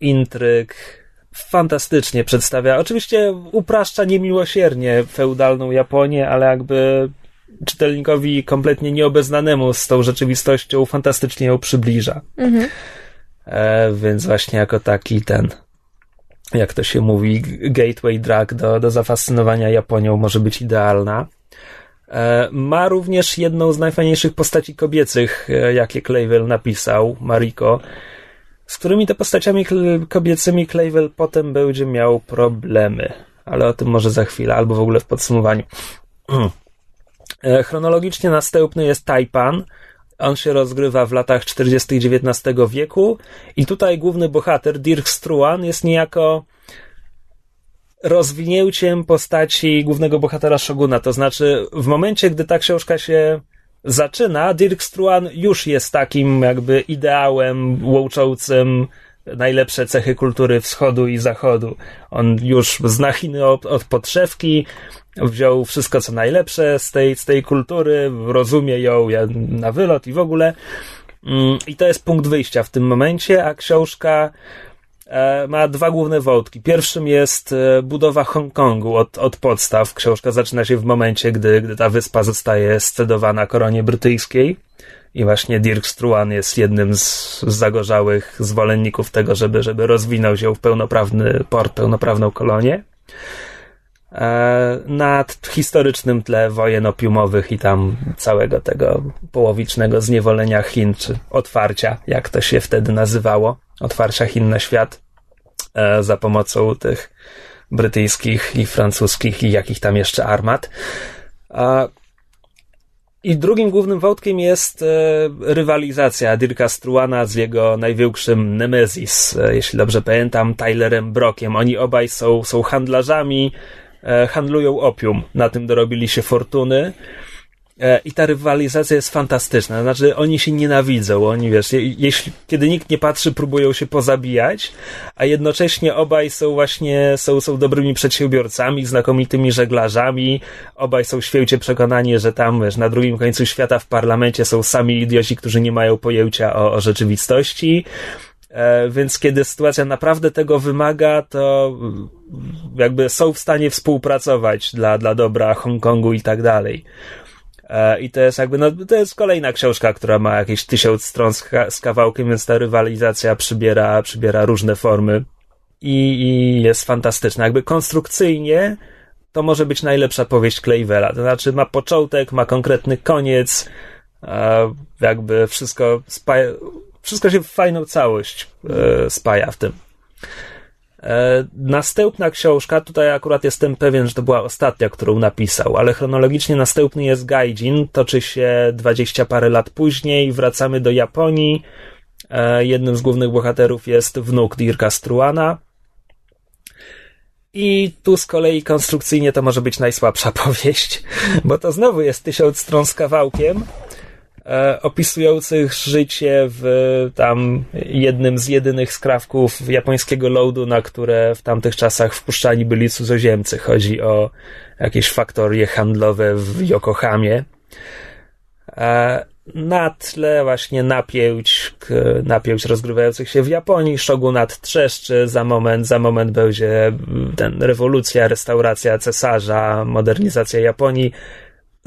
S1: intryg. Fantastycznie przedstawia. Oczywiście upraszcza niemiłosiernie feudalną Japonię, ale jakby czytelnikowi kompletnie nieobeznanemu z tą rzeczywistością fantastycznie ją przybliża.
S3: Mhm.
S1: E, więc właśnie jako taki ten, jak to się mówi, gateway drug do, do zafascynowania Japonią może być idealna. E, ma również jedną z najfajniejszych postaci kobiecych, e, jakie Clayville napisał, Mariko. z którymi te postaciami kobiecymi Clavel potem będzie miał problemy. Ale o tym może za chwilę, albo w ogóle w podsumowaniu. E, chronologicznie następny jest Taipan. On się rozgrywa w latach 40. XIX wieku i tutaj główny bohater, Dirk Struan, jest niejako rozwinięciem postaci głównego bohatera Shoguna. To znaczy, w momencie, gdy ta książka się zaczyna, Dirk Struan już jest takim jakby ideałem łączącym najlepsze cechy kultury wschodu i zachodu. On już zna Chiny od, od podszewki, wziął wszystko co najlepsze z tej, z tej kultury, rozumie ją na wylot i w ogóle. Mm, I to jest punkt wyjścia w tym momencie, a książka e, ma dwa główne wątki. Pierwszym jest e, budowa Hongkongu od, od podstaw. Książka zaczyna się w momencie, gdy, gdy ta wyspa zostaje scedowana koronie brytyjskiej. I właśnie Dirk Struan jest jednym z, zagorzałych zwolenników tego, żeby, żeby rozwinął się w pełnoprawny port, pełnoprawną kolonię. E, nad historycznym tle wojen opiumowych i tam całego tego połowicznego zniewolenia Chin, czy otwarcia, jak to się wtedy nazywało, otwarcia Chin na świat e, za pomocą tych brytyjskich i francuskich i jakich tam jeszcze armat. I drugim głównym wątkiem jest e, rywalizacja Dirka Struana z jego największym Nemesis, jeśli dobrze pamiętam, Tylerem Brockiem. Oni obaj są, są handlarzami, E, handlują opium. Na tym dorobili się fortuny. E, I ta rywalizacja jest fantastyczna. Znaczy, oni się nienawidzą. Oni, wiesz, jeśli, kiedy nikt nie patrzy, próbują się pozabijać, a jednocześnie obaj są właśnie, są, są dobrymi przedsiębiorcami, znakomitymi żeglarzami. Obaj są święcie przekonani, że tam, wiesz, na drugim końcu świata w parlamencie są sami idioci, którzy nie mają pojęcia o, o rzeczywistości. E, więc kiedy sytuacja naprawdę tego wymaga, to jakby są w stanie współpracować dla, dla dobra Hongkongu i tak dalej. E, I to jest jakby, no, to jest kolejna książka, która ma jakieś tysiąc stron z, z kawałkiem, więc ta rywalizacja przybiera, przybiera różne formy i, i jest fantastyczna. Jakby konstrukcyjnie to może być najlepsza powieść Clayvela. To znaczy ma początek, ma konkretny koniec, jakby wszystko spaja, wszystko się w fajną całość e, spaja w tym. E, następna książka, tutaj akurat jestem pewien, że to była ostatnia, którą napisał, ale chronologicznie następny jest Gaijin, toczy się dwadzieścia parę lat później, wracamy do Japonii. E, jednym z głównych bohaterów jest wnuk Dirka Struana. I tu z kolei konstrukcyjnie to może być najsłabsza powieść, bo to znowu jest tysiąc stron z kawałkiem, opisujących życie w tam jednym z jedynych skrawków japońskiego loadu, na które w tamtych czasach wpuszczani byli cudzoziemcy. Chodzi o jakieś faktorie handlowe w Yokohamie. E, na tle właśnie napięć, napięć rozgrywających się w Japonii, shogunat trzeszczy, za moment, za moment będzie ten rewolucja, restauracja cesarza, modernizacja Japonii,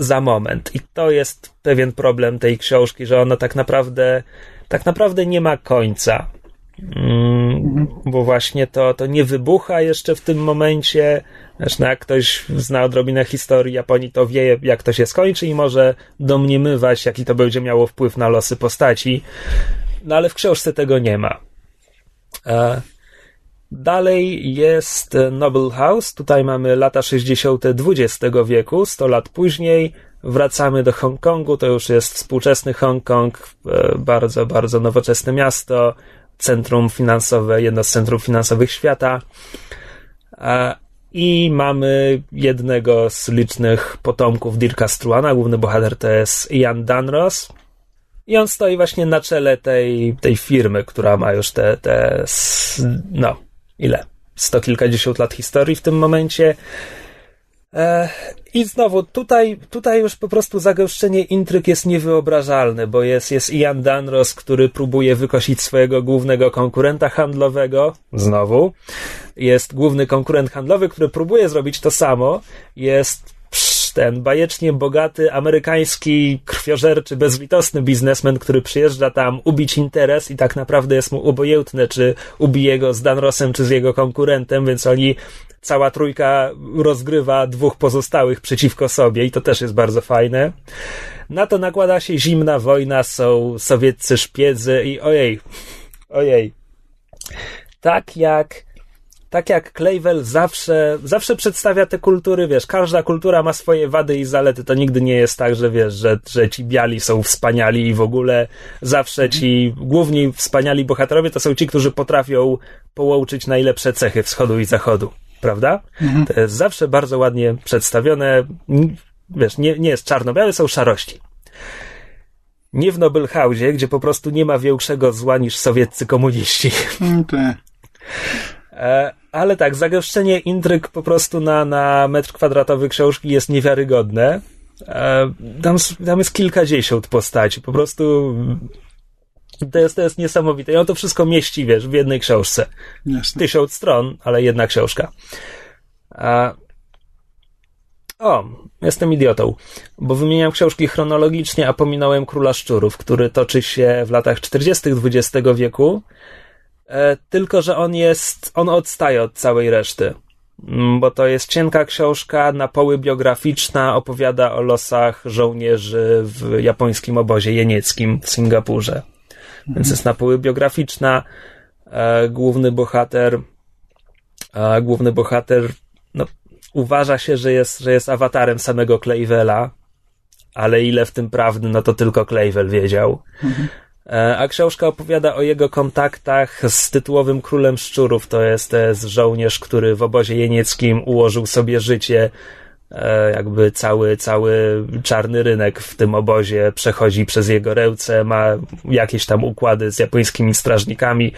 S1: za moment. I to jest pewien problem tej książki, że ona tak naprawdę, tak naprawdę nie ma końca. Mm, bo właśnie to, to nie wybucha jeszcze w tym momencie. Zresztą jak ktoś zna odrobinę historii Japonii, to wie, jak to się skończy i może domniemywać, jaki to będzie miało wpływ na losy postaci. No ale w książce tego nie ma. E, Dalej jest Noble House. Tutaj mamy lata 60. XX wieku, 100 lat później. Wracamy do Hongkongu. To już jest współczesny Hongkong, e, bardzo, bardzo nowoczesne miasto, centrum finansowe, jedno z centrum finansowych świata. I mamy jednego z licznych potomków Dirka Struana. Główny bohater to jest Ian Dunross. I on stoi właśnie na czele tej, tej firmy, która ma już te, te no, ile? Sto kilkadziesiąt lat historii w tym momencie. E, I znowu, tutaj, tutaj już po prostu zagęszczenie intryg jest niewyobrażalne, bo jest, jest Ian Danros, który próbuje wykosić swojego głównego konkurenta handlowego. Znowu. Jest główny konkurent handlowy, który próbuje zrobić to samo. Jest ten bajecznie bogaty, amerykański, krwiożerczy, bezlitosny biznesmen, który przyjeżdża tam ubić interes i tak naprawdę jest mu obojętne, czy ubije go z Danrosem, czy z jego konkurentem, więc oni cała trójka rozgrywa dwóch pozostałych przeciwko sobie i to też jest bardzo fajne. Na to nakłada się zimna wojna, są sowieccy szpiedzy i ojej, ojej, tak jak tak jak Clavel zawsze, zawsze przedstawia te kultury, wiesz, każda kultura ma swoje wady i zalety, to nigdy nie jest tak, że wiesz, że, że ci biali są wspaniali i w ogóle zawsze ci główni wspaniali bohaterowie to są ci, którzy potrafią połączyć najlepsze cechy wschodu i zachodu, prawda? To jest zawsze bardzo ładnie przedstawione, wiesz, nie, nie jest czarno-białe, są szarości. Nie w Noble House, gdzie po prostu nie ma większego zła niż sowieccy komuniści.
S2: Mm, te.
S1: E, ale tak, zagęszczenie intryg po prostu na, na metr kwadratowy książki jest niewiarygodne. E, tam, tam jest kilkadziesiąt postaci, po prostu to jest, to jest niesamowite. I on to wszystko mieści, wiesz, w jednej książce.
S2: Jasne.
S1: Tysiąc stron, ale jedna książka. A... O, jestem idiotą, bo wymieniam książki chronologicznie, a pominąłem Króla Szczurów, który toczy się w latach 40. XX wieku, e, tylko że on jest, on odstaje od całej reszty. Mm, Bo to jest cienka książka, na poły biograficzna, opowiada o losach żołnierzy w japońskim obozie jenieckim w Singapurze. Więc jest na poły biograficzna. E, główny bohater, e, główny bohater, no, uważa się, że jest, że jest awatarem samego Clavela, ale ile w tym prawdy, no to tylko Clavel wiedział. E, A książka opowiada o jego kontaktach z tytułowym królem szczurów. To jest, to jest żołnierz, który w obozie jenieckim ułożył sobie życie. E, Jakby cały, cały czarny rynek w tym obozie przechodzi przez jego ręce, ma jakieś tam układy z japońskimi strażnikami,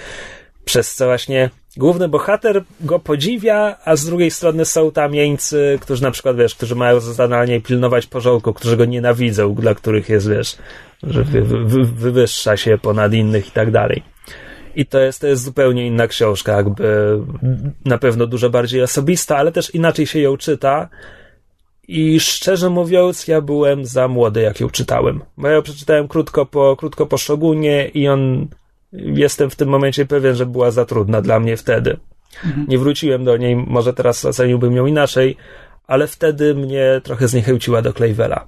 S1: przez co właśnie główny bohater go podziwia, a z drugiej strony są tam jeńcy, którzy na przykład, wiesz, którzy mają za zadanie pilnować porządku, którzy go nienawidzą, dla których jest, wiesz, że wy, wy, wywyższa się ponad innych i tak dalej. I to jest, to jest zupełnie inna książka, jakby na pewno dużo bardziej osobista, ale też inaczej się ją czyta. I szczerze mówiąc, ja byłem za młody, jak ją czytałem. Bo ja ją przeczytałem krótko po, krótko po i on, jestem w tym momencie pewien, że była za trudna dla mnie wtedy. Nie wróciłem do niej, może teraz oceniłbym ją inaczej, ale wtedy mnie trochę zniechęciła do Clavela.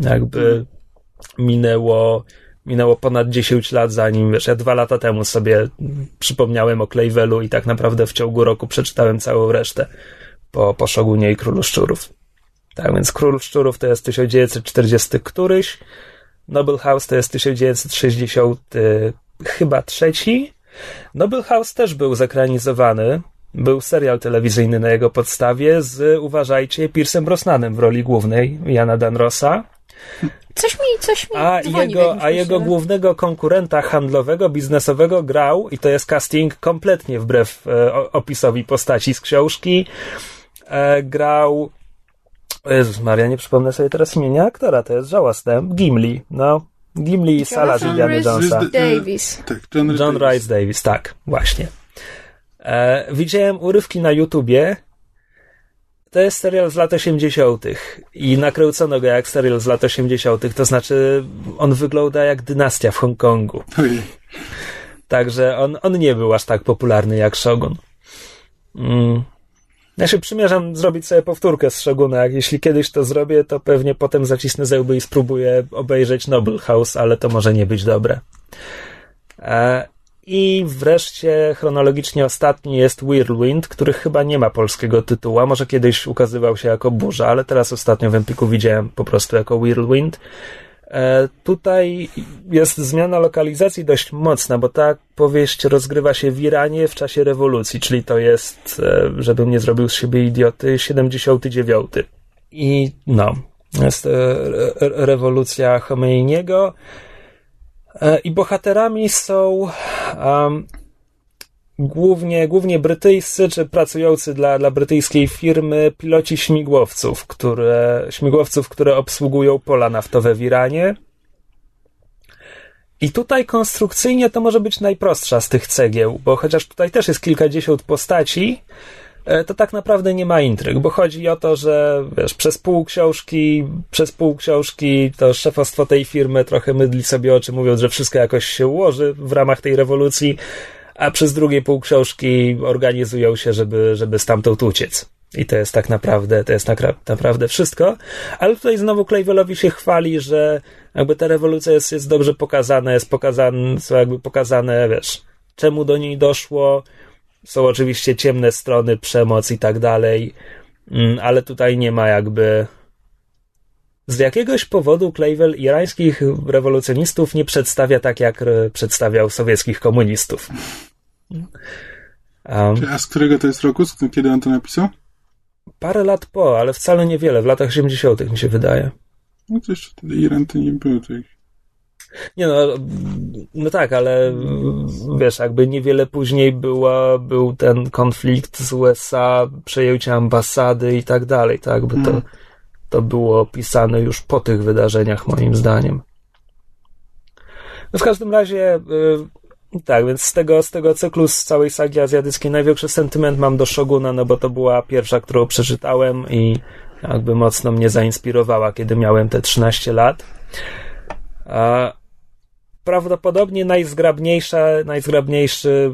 S1: Jakby minęło, minęło ponad 10 lat, zanim, wiesz, ja dwa lata temu sobie przypomniałem o Clavelu i tak naprawdę w ciągu roku przeczytałem całą resztę po, po Shogunie i Królu Szczurów. Tak więc Król Szczurów to jest 1940 któryś, Noble House to jest 1960 chyba trzeci. Noble House też był zekranizowany. Był serial telewizyjny na jego podstawie z, uważajcie, Piersem Brosnanem w roli głównej, Jana Danrosa.
S3: Coś mi, coś mi
S1: A jego, a jego głównego konkurenta handlowego, biznesowego grał, i to jest casting kompletnie wbrew e, opisowi postaci z książki, e, grał. Jezus Maria, nie przypomnę sobie teraz imienia aktora, to jest żałosne. Gimli, no. Gimli i Sala z Indiana Jonesa.
S3: Davis.
S2: Tak, John,
S1: John
S2: Davis.
S1: Rice Davis, tak, właśnie. E, widziałem urywki na YouTubie. To jest serial z lat 80. i nakręcono go jak serial z lat 80. To znaczy, on wygląda jak dynastia w Hongkongu. Także on, on nie był aż tak popularny jak Shogun. Mm. Ja się przymierzam zrobić sobie powtórkę z Shoguna. Jeśli kiedyś to zrobię, to pewnie potem zacisnę zęby i spróbuję obejrzeć Noble House, ale to może nie być dobre. E, I wreszcie chronologicznie ostatni jest Whirlwind, który chyba nie ma polskiego tytułu, może kiedyś ukazywał się jako burza, ale teraz ostatnio w Empiku widziałem po prostu jako Whirlwind. E, Tutaj jest zmiana lokalizacji dość mocna, bo ta powieść rozgrywa się w Iranie w czasie rewolucji, czyli to jest, e, żebym nie zrobił z siebie idioty, 79. I no, jest e, re- rewolucja Khomeiniego i bohaterami są um, głównie, głównie brytyjscy, czy pracujący dla, dla brytyjskiej firmy piloci śmigłowców, które, śmigłowców, które obsługują pola naftowe w Iranie. I tutaj konstrukcyjnie to może być najprostsza z tych cegieł, bo chociaż tutaj też jest kilkadziesiąt postaci, e, to tak naprawdę nie ma intryg, bo chodzi o to, że wiesz, przez pół książki, przez pół książki to szefostwo tej firmy trochę mydli sobie oczy, mówiąc, że wszystko jakoś się ułoży w ramach tej rewolucji, a przez drugie pół książki organizują się, żeby, żeby stamtąd uciec. I to jest tak naprawdę, to jest tak naprawdę wszystko. Ale tutaj znowu Clayvellowi się chwali, że jakby ta rewolucja jest, jest dobrze pokazana, jest pokazane, są jakby pokazane, wiesz, czemu do niej doszło. Są oczywiście ciemne strony, przemoc i tak dalej, mm, ale tutaj nie ma jakby. Z jakiegoś powodu Klejwel irańskich rewolucjonistów nie przedstawia tak, jak e, przedstawiał sowieckich komunistów. Um,
S2: A z którego to jest roku? Kiedy on to napisał?
S1: Parę lat po, ale wcale niewiele, w latach 80. mi się wydaje.
S2: No to jeszcze wtedy Iran to nie był tutaj.
S1: Nie no, no tak, ale wiesz, jakby niewiele później była, był ten konflikt z USA, przejęcie ambasady i tak dalej, tak, bo to,
S2: Mhm.
S1: to było pisane już po tych wydarzeniach, moim zdaniem. No w każdym razie, y, tak, więc z tego, z tego cyklu, z całej sagi azjatyckiej, największy sentyment mam do Shoguna, no bo to była pierwsza, którą przeczytałem i jakby mocno mnie zainspirowała, kiedy miałem te 13 lat. A prawdopodobnie najzgrabniejsza, najzgrabniejszy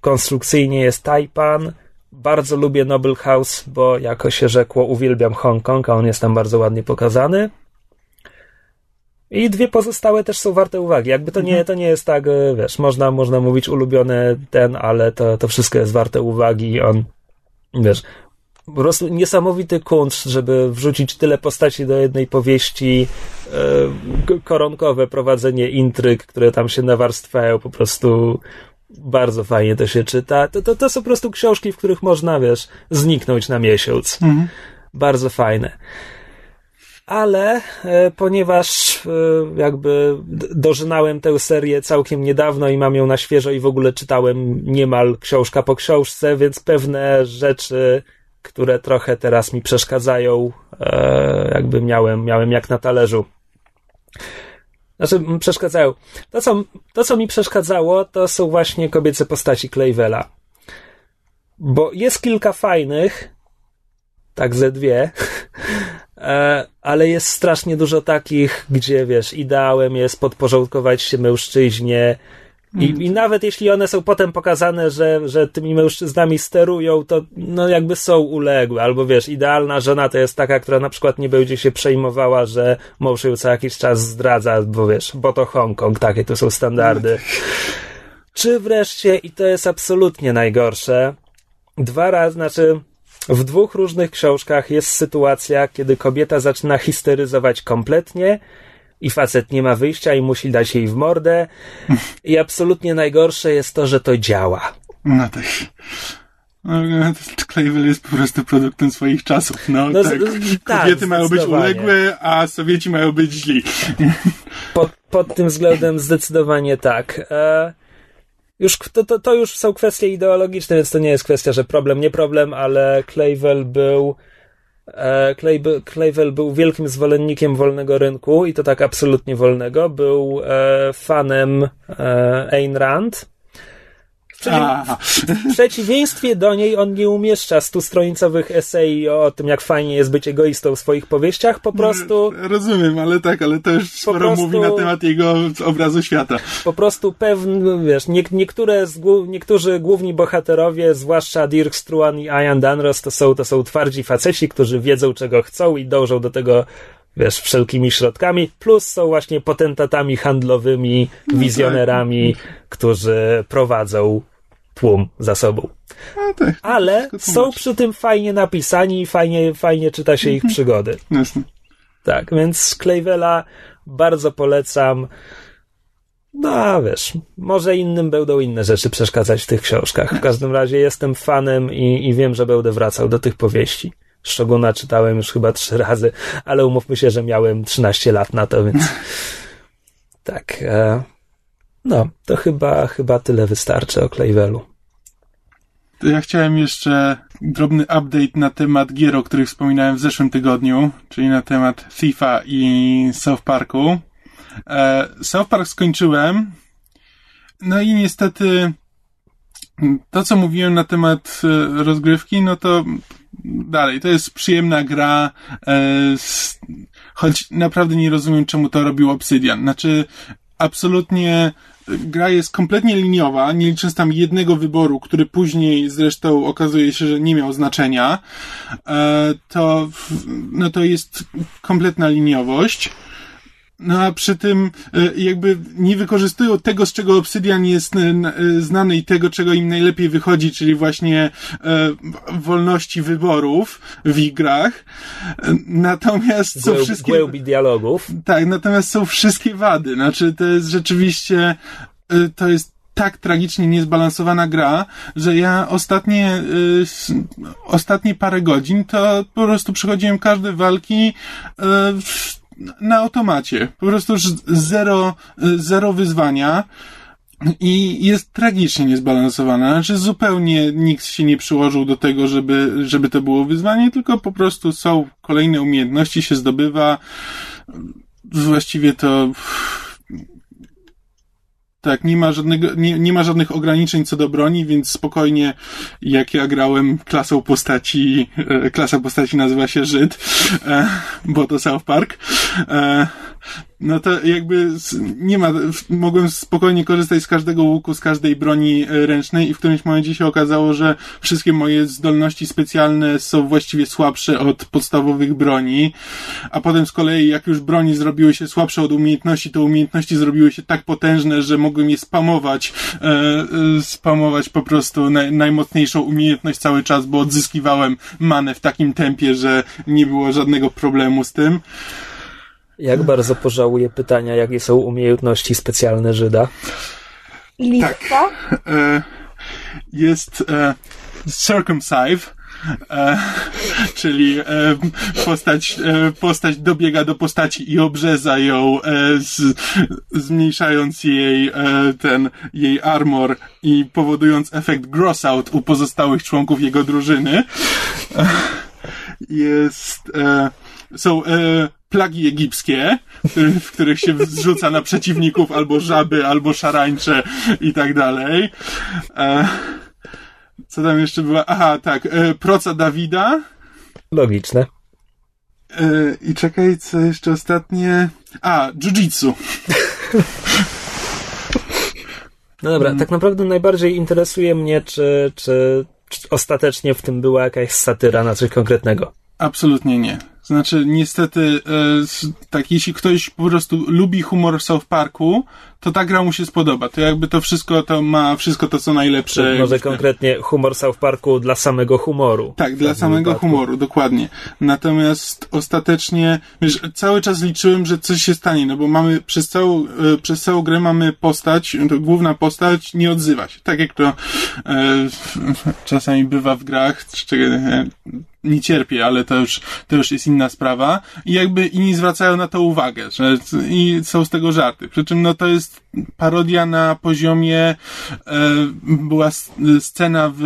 S1: konstrukcyjnie jest Taipan. Bardzo lubię Noble House, bo jako się rzekło, uwielbiam Hongkong, a on jest tam bardzo ładnie pokazany. I dwie pozostałe też są warte uwagi. Jakby to nie, to nie jest tak, e, wiesz, można, można mówić ulubiony ten, ale to, to wszystko jest warte uwagi i on, wiesz, po prostu niesamowity kunszt, żeby wrzucić tyle postaci do jednej powieści, e, koronkowe prowadzenie intryg, które tam się nawarstwiają, po prostu bardzo fajnie to się czyta. To, to, to są po prostu książki, w których można, wiesz, zniknąć na miesiąc.
S2: Mhm.
S1: Bardzo fajne. Ale e, ponieważ e, jakby dożynałem tę serię całkiem niedawno i mam ją na świeżo i w ogóle czytałem niemal książka po książce, więc pewne rzeczy, które trochę teraz mi przeszkadzają, e, jakby miałem, miałem jak na talerzu. Znaczy, przeszkadzają. To co, to, co mi przeszkadzało, to są właśnie kobiece postaci Clayvela. Bo jest kilka fajnych, tak ze dwie, e, ale jest strasznie dużo takich, gdzie wiesz, ideałem jest podporządkować się mężczyźnie. I, I nawet jeśli one są potem pokazane, że, że tymi mężczyznami sterują, to no jakby są uległe. Albo wiesz, idealna żona to jest taka, która na przykład nie będzie się przejmowała, że mąż ją co jakiś czas zdradza, bo wiesz, bo to Hongkong, takie to są standardy. Czy wreszcie, i to jest absolutnie najgorsze, dwa razy, znaczy w dwóch różnych książkach jest sytuacja, kiedy kobieta zaczyna histeryzować kompletnie i facet nie ma wyjścia i musi dać jej w mordę. I absolutnie najgorsze jest to, że to działa.
S2: No tak. No, Clayville jest po prostu produktem swoich czasów. No,
S1: No,
S2: tak.
S1: tak,
S2: Kobiety mają być uległe, a Sowieci mają być źli.
S1: Pod, pod tym względem zdecydowanie tak. E, już, to, to, to już są kwestie ideologiczne, więc to nie jest kwestia, że problem, nie problem, ale Clayville był e, Clayville był wielkim zwolennikiem wolnego rynku i to tak absolutnie wolnego. Był e, fanem e, Ayn Rand. W przeciwieństwie do niej on nie umieszcza stustronicowych esei o tym, jak fajnie jest być egoistą w swoich powieściach, po prostu
S2: Rozumiem, ale tak, ale to już sporo
S1: prostu-
S2: mówi na temat jego obrazu świata.
S1: po prostu pewne, wiesz, nie, niektóre z, niektórzy główni bohaterowie, zwłaszcza Dirk Struan i Ian Danros, to są, to są twardzi faceci, którzy wiedzą, czego chcą i dążą do tego, wiesz, wszelkimi środkami, plus są właśnie potentatami handlowymi, wizjonerami, którzy prowadzą tłum za sobą.
S2: Tak.
S1: Ale są przy tym fajnie napisani i fajnie, fajnie czyta się ich przygody.
S2: Jasne.
S1: Tak, więc Clayvela bardzo polecam. No, a wiesz, może innym będą inne rzeczy przeszkadzać w tych książkach. W każdym razie jestem fanem i, i wiem, że będę wracał do tych powieści. Szoguna czytałem już chyba trzy razy, ale umówmy się, że miałem 13 lat na to, więc tak. E, no, to chyba, chyba tyle wystarczy o Clayvelu.
S2: Ja chciałem jeszcze drobny update na temat gier, o których wspominałem w zeszłym tygodniu, czyli na temat Thiefa i South Parku. E, South Park skończyłem. No i niestety to, co mówiłem na temat e, rozgrywki, no to dalej, to jest przyjemna gra, e, choć naprawdę nie rozumiem, czemu to robił Obsidian. Znaczy, absolutnie gra jest kompletnie liniowa, nie licząc tam jednego wyboru, który później zresztą okazuje się, że nie miał znaczenia, e, to, no to jest kompletna liniowość. No a przy tym e, jakby nie wykorzystują tego, z czego Obsidian jest e, e, znany i tego, czego im najlepiej wychodzi, czyli właśnie wolności wyborów w ich grach. Natomiast są
S1: Głęb,
S2: wszystkie...
S1: Głębi dialogów.
S2: Tak, natomiast są wszystkie wady. Znaczy, to jest rzeczywiście, to jest tak tragicznie niezbalansowana gra, że ja ostatnie, ostatnie parę godzin to po prostu przechodziłem każde walki na automacie. Po prostu już zero, zero wyzwania. I jest tragicznie niezbalansowana. Znaczy zupełnie nikt się nie przyłożył do tego, żeby, żeby to było wyzwanie, tylko po prostu są kolejne umiejętności, się zdobywa. Właściwie to tak, nie ma żadnego, nie, nie ma żadnych ograniczeń co do broni, więc spokojnie, jak ja grałem klasą postaci, e, klasa postaci nazywa się Żyd, e, bo to South Park, e, no to jakby nie ma, mogłem spokojnie korzystać z każdego łuku, z każdej broni e, ręcznej i w którymś momencie się okazało, że wszystkie moje zdolności specjalne są właściwie słabsze od podstawowych broni, a potem z kolei jak już broni zrobiły się słabsze od umiejętności, to umiejętności zrobiły się tak potężne, że mogłem je spamować, e, e, spamować po prostu naj, najmocniejszą umiejętność cały czas, bo odzyskiwałem manę w takim tempie, że nie było żadnego problemu z tym.
S1: Jak bardzo pożałuję pytania, jakie są umiejętności specjalne Żyda?
S3: Litwa?
S2: Tak. E, jest e, circumcive, e, czyli e, postać, e, postać dobiega do postaci i obrzeza ją, e, z, zmniejszając jej e, ten, jej armor i powodując efekt gross out u pozostałych członków jego drużyny. E, jest, e, są e, plagi egipskie, w których się zrzuca na przeciwników albo żaby, albo szarańcze i tak dalej. E, co tam jeszcze była? Aha, tak, e, proca Dawida.
S1: Logiczne.
S2: E, I czekaj, co jeszcze ostatnie? A, jiu-jitsu.
S1: No dobra, tak naprawdę najbardziej interesuje mnie, czy, czy, czy ostatecznie w tym była jakaś satyra na coś konkretnego.
S2: Absolutnie nie. Znaczy, niestety, e, tak, jeśli ktoś po prostu lubi humor South Parku, to ta gra mu się spodoba. To jakby to wszystko to ma, wszystko to co najlepsze.
S1: może konkretnie humor South Parku dla samego humoru.
S2: Tak, dla samego wypadku. humoru, dokładnie. Natomiast ostatecznie, wiesz, cały czas liczyłem, że coś się stanie, no bo mamy przez całą, e, przez całą grę mamy postać, główna postać nie odzywa się. Tak jak to e, czasami bywa w grach, e, nie cierpię, ale to już, to już jest inna sprawa. I jakby inni zwracają na to uwagę, że i są z tego żarty. Przy czym no to jest parodia na poziomie e, była scena w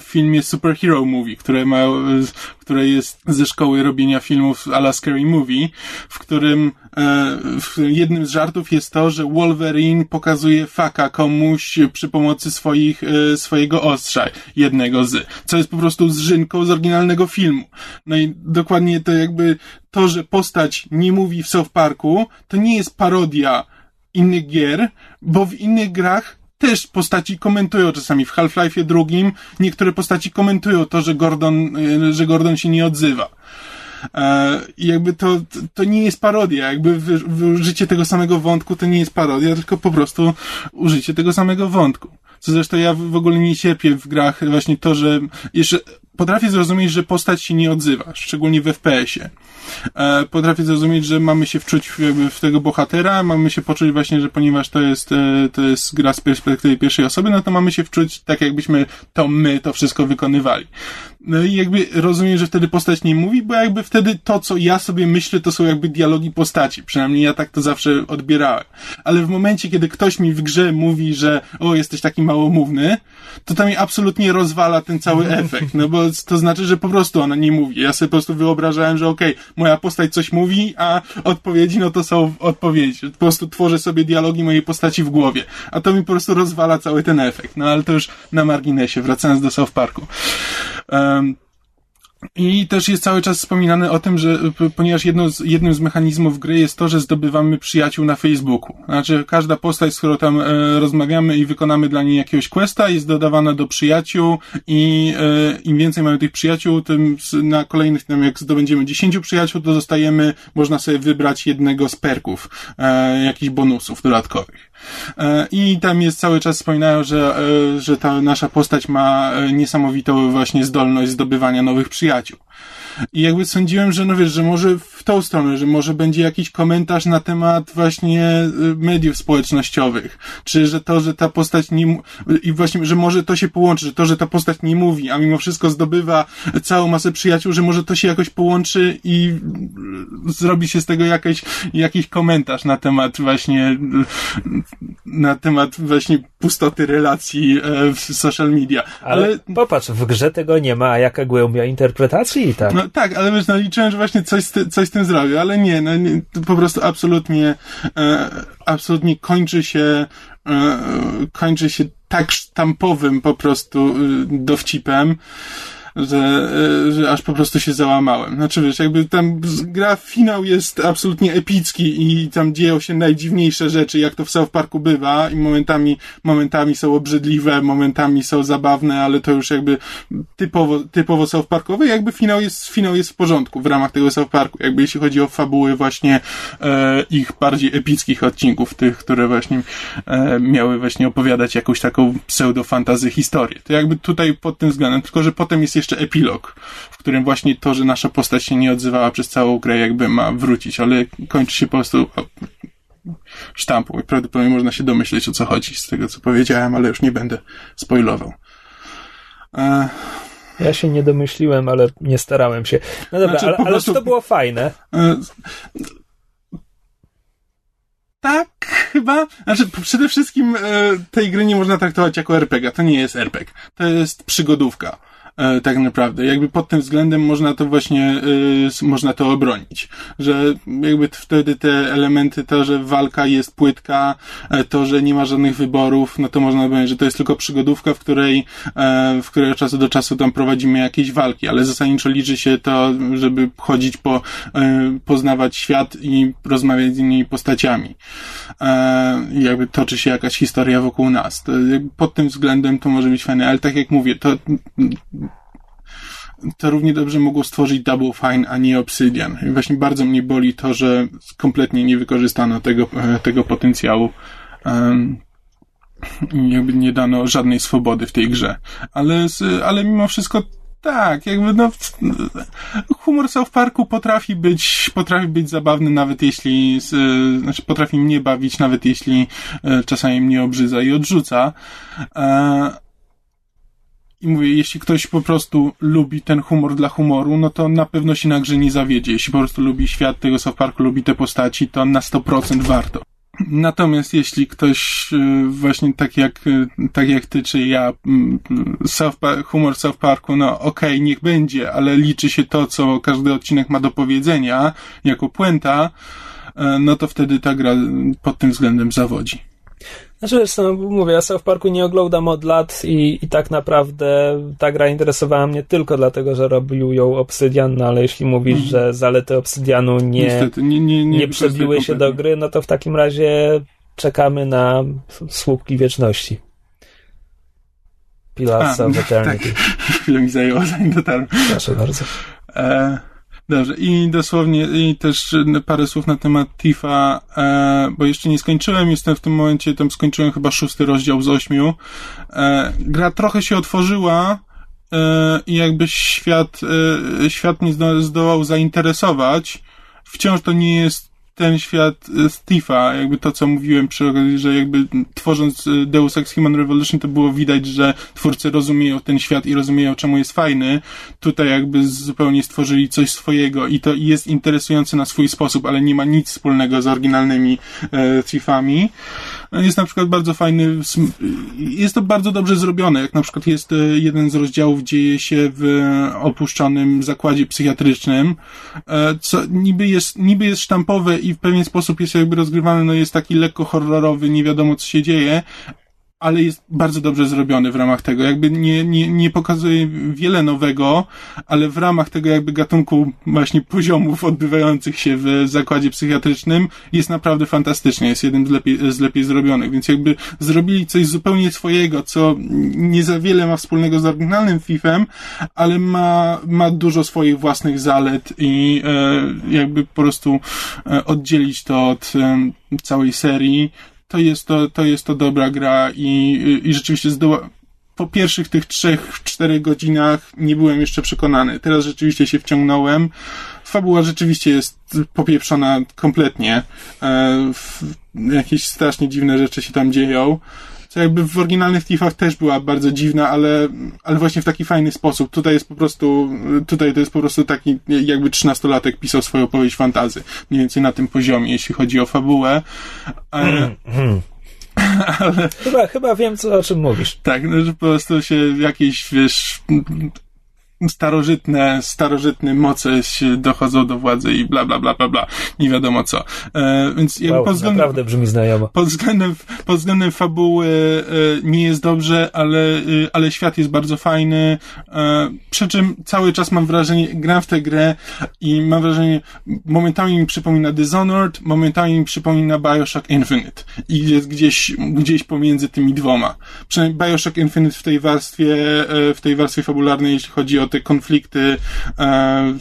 S2: filmie Superhero Movie, które ma, które jest ze szkoły robienia filmów a la Scary Movie, w którym e, w jednym z żartów jest to, że Wolverine pokazuje faka komuś przy pomocy swoich, e, swojego ostrza, jednego z, co jest po prostu zżynką z oryginalnego filmu. No i dokładnie to jakby to, że postać nie mówi w South Parku, to nie jest parodia innych gier, bo w innych grach też postaci komentują czasami. W Half-Life drugim niektóre postaci komentują to, że Gordon, e, że Gordon się nie odzywa. E, I jakby to, to nie jest parodia, jakby użycie tego samego wątku to nie jest parodia, tylko po prostu użycie tego samego wątku. Co zresztą ja w ogóle nie cierpię w grach właśnie to, że jeszcze potrafię zrozumieć, że postać się nie odzywa, szczególnie w FPS-ie. E, potrafię zrozumieć, że mamy się wczuć w, w, tego bohatera, mamy się poczuć właśnie, że ponieważ to jest, e, to jest gra z perspektywy pierwszej osoby, no to mamy się wczuć tak, jakbyśmy to my to wszystko wykonywali. No i jakby rozumiem, że wtedy postać nie mówi, bo jakby wtedy to, co ja sobie myślę, to są jakby dialogi postaci. Przynajmniej ja tak to zawsze odbierałem. Ale w momencie, kiedy ktoś mi w grze mówi, że o, jesteś taki małomówny, to to mi absolutnie rozwala ten cały efekt. No bo to znaczy, że po prostu ona nie mówi. Ja sobie po prostu wyobrażałem, że okej, okay, moja postać coś mówi, a odpowiedzi no to są odpowiedzi. Po prostu tworzę sobie dialogi mojej postaci w głowie. A to mi po prostu rozwala cały ten efekt. No ale to już na marginesie, wracając do South Parku. Um, I też jest cały czas wspominane o tym, że ponieważ z, jednym z mechanizmów gry jest to, że zdobywamy przyjaciół na Facebooku. Znaczy każda postać, z którą tam e, rozmawiamy i wykonamy dla niej jakiegoś questa jest dodawana do przyjaciół i e, im więcej mamy tych przyjaciół, tym na kolejnych, tam jak zdobędziemy 10 przyjaciół, to dostajemy, można sobie wybrać jednego z perków, e, jakichś bonusów dodatkowych. E, I tam jest cały czas wspominają, że, e, że ta nasza postać ma e, niesamowitą właśnie zdolność zdobywania nowych przyjaciół. I jakby sądziłem, że no wiesz, że może w tą stronę, że może będzie jakiś komentarz na temat właśnie y, mediów społecznościowych, czy że to, że ta postać nie, i właśnie, że może to się połączy, że to, że ta postać nie mówi, a mimo wszystko zdobywa całą masę przyjaciół, że może to się jakoś połączy i zrobi się z tego jakiś, jakiś komentarz na temat właśnie, na temat właśnie pustoty relacji e, w social media.
S1: Ale, ale popatrz, w grze tego nie ma, a jaka głębia interpretacji tak.
S2: No tak, ale wiesz, no liczyłem, że właśnie coś coś z tym zrobię, ale nie, no nie, po prostu absolutnie, e, absolutnie kończy się, e, kończy się tak sztampowym po prostu e, dowcipem, że, e, że aż po prostu się załamałem. Znaczy wiesz, jakby tam gra finał jest absolutnie epicki i tam dzieją się najdziwniejsze rzeczy, jak to w South Parku bywa i momentami, momentami są obrzydliwe, momentami są zabawne, ale to już jakby typowo, typowo South Parkowe, jakby finał jest, finał jest w porządku w ramach tego South Parku, jakby jeśli chodzi o fabuły właśnie e, ich bardziej epickich odcinków, tych, które właśnie e, miały właśnie opowiadać jakąś taką pseudo-fantazy historię. To jakby tutaj pod tym względem, tylko że potem jest jeszcze epilog, w którym właśnie to, że nasza postać się nie odzywała przez całą grę, jakby ma wrócić, ale kończy się po prostu sztampą i prawdopodobnie można się domyśleć o co chodzi z tego, co powiedziałem, ale już nie będę spoilował.
S1: E... Ja się nie domyśliłem, ale nie starałem się. No dobra, znaczy, ale, ale to było fajne. E...
S2: Tak, chyba. Znaczy, przede wszystkim e, tej gry nie można traktować jako RPG. To nie jest RPG. To jest przygodówka. E, tak naprawdę. Jakby pod tym względem można to właśnie, y, można to obronić. Że jakby wtedy te elementy, to, że walka jest płytka, e, to, że nie ma żadnych wyborów, no to można powiedzieć, że to jest tylko przygodówka, w której, w której od czasu do czasu tam prowadzimy jakieś walki, ale zasadniczo liczy się to, żeby chodzić po, poznawać świat i rozmawiać z innymi postaciami. Jakby toczy się jakaś historia wokół nas. Pod tym względem to może być fajne, ale tak jak mówię, to to równie dobrze mogło stworzyć Double Fine, a nie Obsidian. I właśnie bardzo mnie boli to, że kompletnie nie wykorzystano tego, e, tego potencjału. Um, jakby nie dano żadnej swobody w tej grze. Ale, ale mimo wszystko tak, jakby no, humor South Parku potrafi być, potrafi być zabawny nawet jeśli, znaczy potrafi mnie bawić nawet jeśli e, czasami mnie obrzydza i odrzuca. E, i mówię, jeśli ktoś po prostu lubi ten humor dla humoru, no to na pewno się na grze nie zawiedzie. Jeśli po prostu lubi świat tego South Parku, lubi te postaci, to na 100% warto. Natomiast jeśli ktoś y, właśnie tak jak, y, tak jak ty czy ja, mm, South Park, humor South Parku, no okej, okay, niech będzie, ale liczy się to, co każdy odcinek ma do powiedzenia jako puenta, y, no to wtedy ta gra pod tym względem zawodzi.
S1: Znaczy, no, mówię, ja South Parku nie oglądam od lat i, i tak naprawdę ta gra interesowała mnie tylko dlatego, że robił ją Obsydian, no ale jeśli mówisz, mhm. że zalety Obsydianu nie, Niestety, nie, nie, nie, nie przebiły się do gry, no to w takim razie czekamy na słupki wieczności. Pillars of Eternity. Tak.
S2: Chwilę mi zajęło, zanim dotarłem.
S1: Proszę bardzo.
S2: E Dobrze, i dosłownie, i też parę słów na temat Tifa, e, bo jeszcze nie skończyłem, jestem w tym momencie, tam skończyłem chyba szósty rozdział z ośmiu. E, gra trochę się otworzyła, e, i jakby świat, e, świat mnie zdołał zainteresować. Wciąż to nie jest ten świat Steve'a, jakby to, co mówiłem przy okazji, że jakby tworząc y, Deus Ex Human Revolution, to było widać, że twórcy rozumieją ten świat i rozumieją, czemu jest fajny. Tutaj jakby zupełnie stworzyli coś swojego i to jest interesujące na swój sposób, ale nie ma nic wspólnego z oryginalnymi e, Thiefami. Jest na przykład bardzo fajny, jest to bardzo dobrze zrobione, jak na przykład jest e, jeden z rozdziałów dzieje się w opuszczonym zakładzie psychiatrycznym, e, co niby jest, niby jest sztampowe i w pewien sposób jest jakby rozgrywany, no jest taki lekko horrorowy, nie wiadomo co się dzieje, ale jest bardzo dobrze zrobiony w ramach tego. Jakby nie, nie, nie pokazuje wiele nowego, ale w ramach tego jakby gatunku właśnie poziomów odbywających się w zakładzie psychiatrycznym jest naprawdę fantastycznie. Jest jednym z lepiej, z lepiej zrobionych, więc jakby zrobili coś zupełnie swojego, co nie za wiele ma wspólnego z oryginalnym FIFem, ale ma, ma dużo swoich własnych zalet i e, jakby po prostu e, oddzielić to od e, całej serii to jest to, to jest to dobra gra i, i rzeczywiście zdoła, po pierwszych tych trzech, czterech godzinach nie byłem jeszcze przekonany. Teraz rzeczywiście się wciągnąłem. Fabuła rzeczywiście jest popieprzona kompletnie. E, jakieś strasznie dziwne rzeczy się tam dzieją co jakby w oryginalnych Thiefach też była bardzo dziwna, ale, ale właśnie w taki fajny sposób. Tutaj jest po prostu, tutaj to jest po prostu taki, jakby trzynastolatek pisał swoją opowieść fantazy. Mniej więcej na tym poziomie, jeśli chodzi o fabułę.
S1: Ale, ale... Chyba, chyba wiem, co, o czym mówisz.
S2: Tak, no, że po prostu się jakieś, wiesz, starożytne, starożytne moce dochodzą do władzy i bla, bla, bla, bla, bla. Nie wiadomo co. E, więc
S1: wow, pod względem, naprawdę brzmi znajomo.
S2: Pod względem, pod względem fabuły e, nie jest dobrze, ale, e, ale świat jest bardzo fajny. E, przy czym cały czas mam wrażenie, gram w tę grę i mam wrażenie, momentami mi przypomina Dishonored, momentami mi przypomina Bioshock Infinite. I jest gdzieś, gdzieś pomiędzy tymi dwoma. Przynajmniej Bioshock Infinite w tej warstwie, e, w tej warstwie fabularnej, jeśli chodzi o te konflikty, e, e,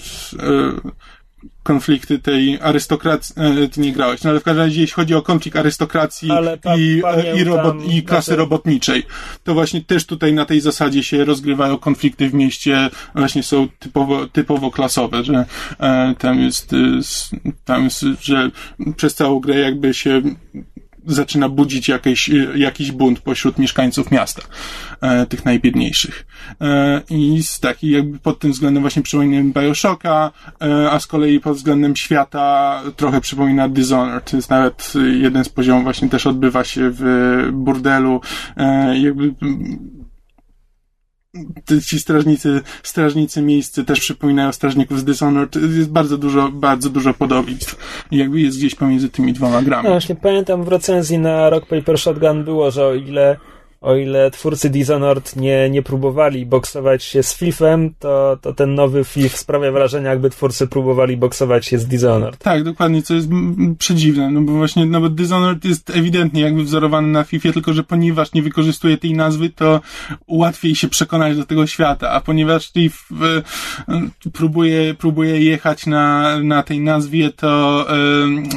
S2: konflikty tej arystokracji, e, ty nie grałeś, no ale w każdym razie jeśli chodzi o konflikt arystokracji pa, i, i, robot, i klasy robotniczej, to właśnie też tutaj na tej zasadzie się rozgrywają konflikty w mieście, właśnie są typowo, typowo klasowe, że e, tam jest, tam jest, że przez całą grę jakby się zaczyna budzić jakiś, jakiś bunt pośród mieszkańców miasta, e, tych najbiedniejszych. E, I z taki jakby pod tym względem właśnie przypomina Bioshocka, e, a z kolei pod względem świata trochę przypomina Dishonored. Jest nawet jeden z poziomów właśnie też odbywa się w burdelu. E, jakby ci strażnicy, strażnicy miejscy też przypominają strażników z Dishonored. Jest bardzo dużo, bardzo dużo podobieństw. Jakby jest gdzieś pomiędzy tymi dwoma grami.
S1: No właśnie, pamiętam w recenzji na Rock Paper Shotgun było, że o ile o ile twórcy Dishonored nie, nie próbowali boksować się z FIFem, to, to ten nowy FIF sprawia wrażenie, jakby twórcy próbowali boksować się z Dishonored.
S2: Tak, dokładnie, co jest przedziwne, no bo właśnie, no bo Dishonored jest ewidentnie jakby wzorowany na FIFie, tylko że ponieważ nie wykorzystuje tej nazwy, to łatwiej się przekonać do tego świata, a ponieważ FIF y, próbuje, próbuje jechać na, na tej nazwie, to,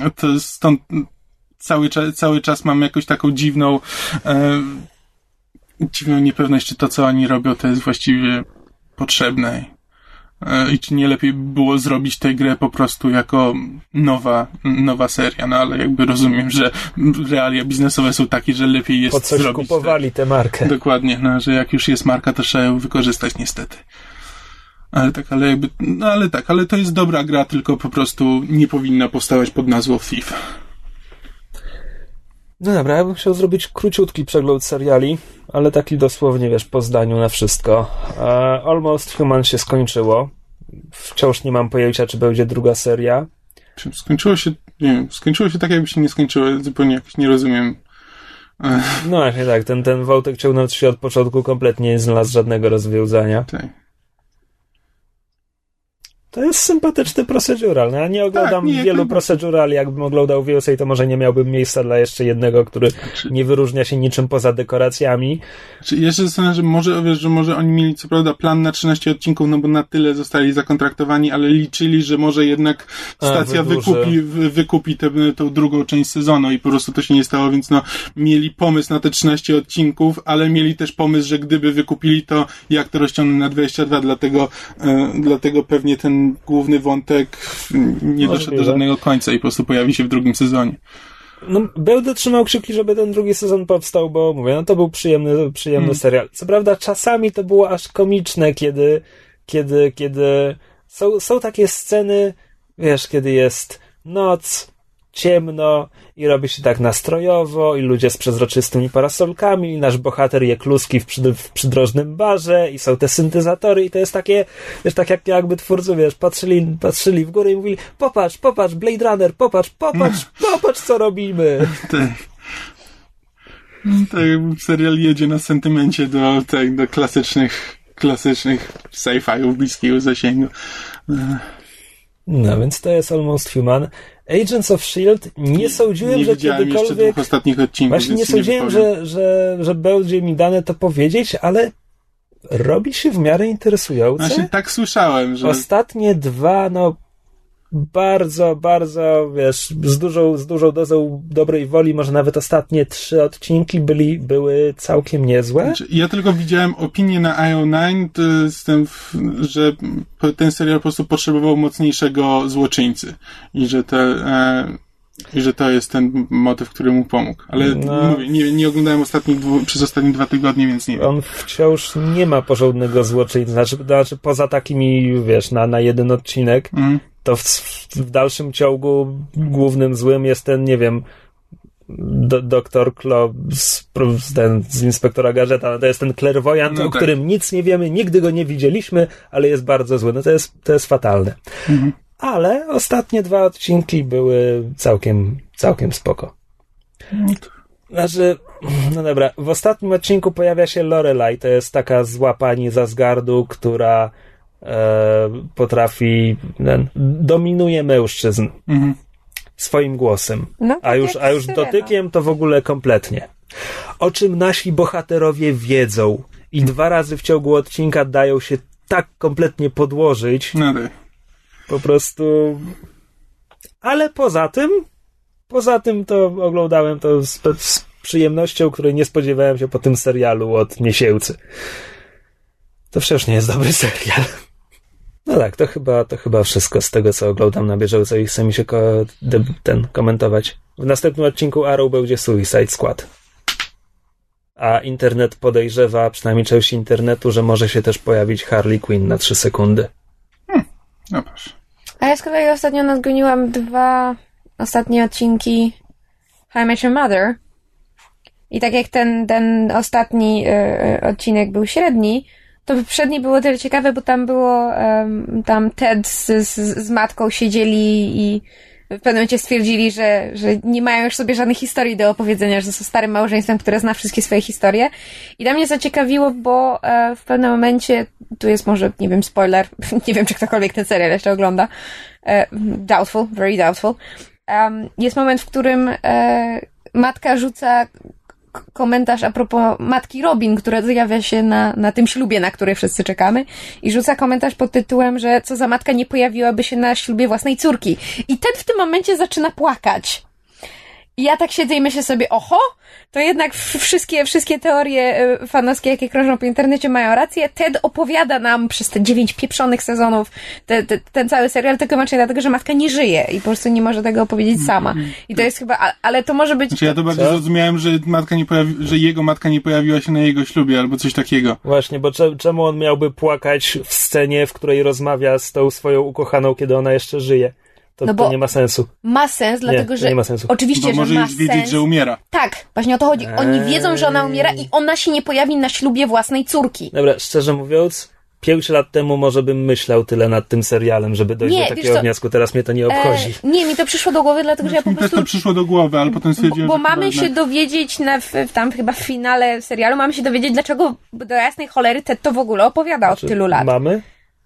S2: y, to stąd cały, cały czas mam jakąś taką dziwną e, dziwną niepewność, czy to, co oni robią, to jest właściwie potrzebne. E, I czy nie lepiej było zrobić tę grę po prostu jako nowa, nowa seria, no ale jakby rozumiem, że realia biznesowe są takie, że lepiej jest
S1: po coś
S2: zrobić
S1: kupowali tę markę.
S2: Dokładnie, no, że jak już jest marka, to trzeba ją wykorzystać niestety. Ale tak, ale jakby, no ale tak, ale to jest dobra gra, tylko po prostu nie powinna powstawać pod nazwą FIFA.
S1: No dobra, ja bym chciał zrobić króciutki przegląd seriali, ale taki dosłownie, wiesz, po zdaniu na wszystko. Almost Human się skończyło. Wciąż nie mam pojęcia, czy będzie druga seria.
S2: Skończyło się, nie wiem, skończyło się tak, jakby się nie skończyło, zupełnie jakoś nie rozumiem.
S1: No właśnie tak, ten, ten wątek ciągnął się od początku, kompletnie nie znalazł żadnego rozwiązania.
S2: Tak.
S1: To jest sympatyczny procedural. No, ja nie oglądam tak, nie, wielu procedurali. Jakbym oglądał więcej, to może nie miałbym miejsca dla jeszcze jednego, który znaczy, nie wyróżnia się niczym poza dekoracjami.
S2: Znaczy, jeszcze zastanawiam że może, wiesz, że może oni mieli co prawda plan na 13 odcinków, no bo na tyle zostali zakontraktowani, ale liczyli, że może jednak stacja A, wykupi, wykupi tę, tę drugą część sezonu i po prostu to się nie stało, więc no mieli pomysł na te 13 odcinków, ale mieli też pomysł, że gdyby wykupili to, jak to rozciągnąć na 22, dlatego, e, dlatego pewnie ten główny wątek nie doszedł do żadnego końca i po prostu pojawi się w drugim sezonie.
S1: No, będę trzymał kciuki, żeby ten drugi sezon powstał, bo mówię, no to był przyjemny, przyjemny hmm. serial. Co prawda, czasami to było aż komiczne, kiedy, kiedy, kiedy są, są takie sceny, wiesz, kiedy jest noc, ciemno i robi się tak nastrojowo i ludzie z przezroczystymi parasolkami i nasz bohater je kluski w, w przydrożnym barze i są te syntezatory i to jest takie, wiesz, tak jak jakby twórcy, wiesz, patrzyli, patrzyli w górę i mówili popatrz, popatrz, Blade Runner, popatrz, popatrz, popatrz, co robimy.
S2: Tak jakby serial jedzie na sentymencie do, tak, do klasycznych, klasycznych sci-fiów bliskiego zasięgu.
S1: No, więc to jest Almost Human. Agents of S.H.I.E.L.D. nie sądziłem,
S2: nie
S1: że kiedykolwiek...
S2: ostatnich odcinków,
S1: Właśnie nie sądziłem,
S2: wypowiem.
S1: że, że, że będzie mi dane to powiedzieć, ale robi się w miarę interesujące.
S2: Właśnie tak słyszałem, że...
S1: Ostatnie dwa, no bardzo, bardzo, wiesz, z dużą, z dużą dozą dobrej woli, może nawet ostatnie trzy odcinki byli, były całkiem niezłe.
S2: Znaczy, Ja tylko widziałem opinię na IO9, to jestem, w, że ten serial po prostu potrzebował mocniejszego złoczyńcy i że te, e, i że to jest ten motyw, który mu pomógł. Ale
S1: No.
S2: mówię, nie, nie oglądałem ostatnich dwu, przez ostatnie dwa tygodnie, więc nie wiem.
S1: On wciąż nie ma porządnego złoczyńcy, znaczy, znaczy poza takimi, wiesz, na, na jeden odcinek,
S2: Mhm.
S1: To w, w dalszym ciągu głównym złym jest ten, nie wiem, do, doktor Klo z, ten, z inspektora Gadżeta. To jest ten klerwojant,
S2: No
S1: o
S2: tak.
S1: którym nic nie wiemy, nigdy go nie widzieliśmy, ale jest bardzo zły. No to jest, to jest fatalne.
S2: Mhm.
S1: Ale ostatnie dwa odcinki były całkiem, całkiem spoko. Znaczy, no dobra, w ostatnim odcinku pojawia się Lorelai, to jest taka zła pani z Asgardu, która potrafi, ten, dominuje mężczyzn
S2: Mhm.
S1: swoim głosem.
S3: No,
S1: A już, a już
S3: Syrena.
S1: dotykiem to w ogóle kompletnie. O czym nasi bohaterowie wiedzą i dwa razy w ciągu odcinka dają się tak kompletnie podłożyć,
S2: No tak.
S1: po prostu. Ale poza tym, poza tym to oglądałem to z, z przyjemnością, której nie spodziewałem się po tym serialu od miesięcy. To wciąż nie jest dobry serial. No tak, to chyba, to chyba wszystko z tego, co oglądam na bieżąco i chce mi się ko- de- ten komentować. W następnym odcinku Arrow będzie Suicide Squad. A internet podejrzewa, przynajmniej część internetu, że może się też pojawić Harley Quinn na 3 sekundy.
S2: No proszę.
S3: A ja z kolei ostatnio nadgoniłam dwa ostatnie odcinki How I Met Your Mother. I tak jak ten, ten ostatni e, odcinek był średni, to poprzedni było tyle ciekawe, bo tam było, em, tam Ted z, z, z matką siedzieli i w pewnym momencie stwierdzili, że, że nie mają już sobie żadnych historii do opowiedzenia, że są starym małżeństwem, które zna wszystkie swoje historie. I to mnie zaciekawiło, bo e, w pewnym momencie, tu jest może, nie wiem, spoiler, nie wiem, czy ktokolwiek ten serial jeszcze ogląda, e, doubtful, very doubtful, um, jest moment, w którym e, matka rzuca komentarz a propos matki Robin, która zjawia się na, na tym ślubie, na który wszyscy czekamy i rzuca komentarz pod tytułem, że co za matka nie pojawiłaby się na ślubie własnej córki. I ten w tym momencie zaczyna płakać. I ja tak siedzę i myślę sobie, oho, to jednak wszystkie, wszystkie teorie e, fanowskie, jakie krążą po internecie mają rację. Ted opowiada nam przez te dziewięć pieprzonych sezonów te, te, ten cały serial tylko i wyłącznie dlatego, że matka nie żyje i po prostu nie może tego opowiedzieć sama. I to jest chyba, ale to może być...
S2: Znaczy ja to bardziej
S1: Co?
S2: zrozumiałem, że matka nie pojawi, że jego matka nie pojawiła się na jego ślubie albo coś takiego.
S1: Właśnie, bo cze- czemu on miałby płakać w scenie, w której rozmawia z tą swoją ukochaną, kiedy ona jeszcze żyje? To,
S3: No
S1: to
S3: bo-
S1: nie ma sensu.
S3: Ma sens, dlatego
S1: to
S3: że...
S1: nie ma sensu.
S3: Oczywiście,
S2: Bo
S3: że
S2: może
S3: ma
S2: już wiedzieć,
S3: sens.
S2: że umiera.
S3: Tak, właśnie o to chodzi. Oni
S1: Eee.
S3: wiedzą, że ona umiera i ona się nie pojawi na ślubie własnej córki.
S1: Dobra, szczerze mówiąc, pięć lat temu może bym myślał tyle nad tym serialem, żeby dojść
S3: Nie,
S1: do takiego wniosku. Teraz mnie to nie obchodzi.
S3: E, nie, mi to przyszło do głowy, dlatego że ja po
S2: Mi też
S3: prostu
S2: to przyszło do głowy, ale potem
S3: Bo,
S2: stwierdziłem,
S3: bo
S2: chyba
S3: mamy
S2: jednak-
S3: się dowiedzieć na, w, tam chyba w finale serialu, mamy się dowiedzieć, dlaczego do jasnej cholery Ted to w ogóle opowiada od
S1: Czy
S3: tylu lat.
S1: Mamy?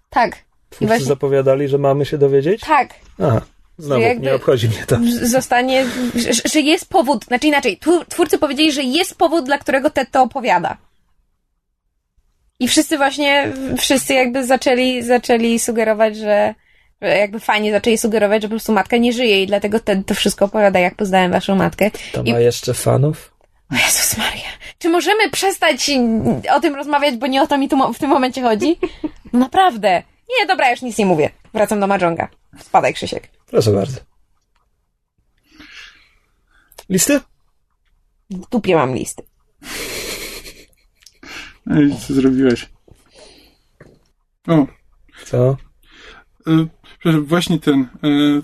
S3: Tak.
S1: Twórcy
S3: właśnie,
S1: zapowiadali, że mamy się dowiedzieć?
S3: tak.
S1: Aha, znowu, nie obchodzi mnie to.
S3: Zostanie, że, że jest powód, znaczy inaczej, tw- twórcy powiedzieli, że jest powód, dla którego Ted to opowiada. I wszyscy właśnie, wszyscy jakby zaczęli, zaczęli sugerować, że jakby fajnie zaczęli sugerować, że po prostu matka nie żyje i dlatego Ted to wszystko opowiada, jak poznałem waszą matkę.
S1: To
S3: I-
S1: ma jeszcze fanów?
S3: O Jezus Maria. Czy możemy przestać o tym rozmawiać, bo nie o to mi tu w tym momencie chodzi? Naprawdę. Nie, dobra, już nic nie mówię. Wracam do Mahjonga. Spadaj, Krzysiek.
S1: Proszę bardzo. Listy?
S3: W dupie mam listy.
S2: No i co zrobiłeś? O,
S1: Co?
S2: y, przepraszam, właśnie ten,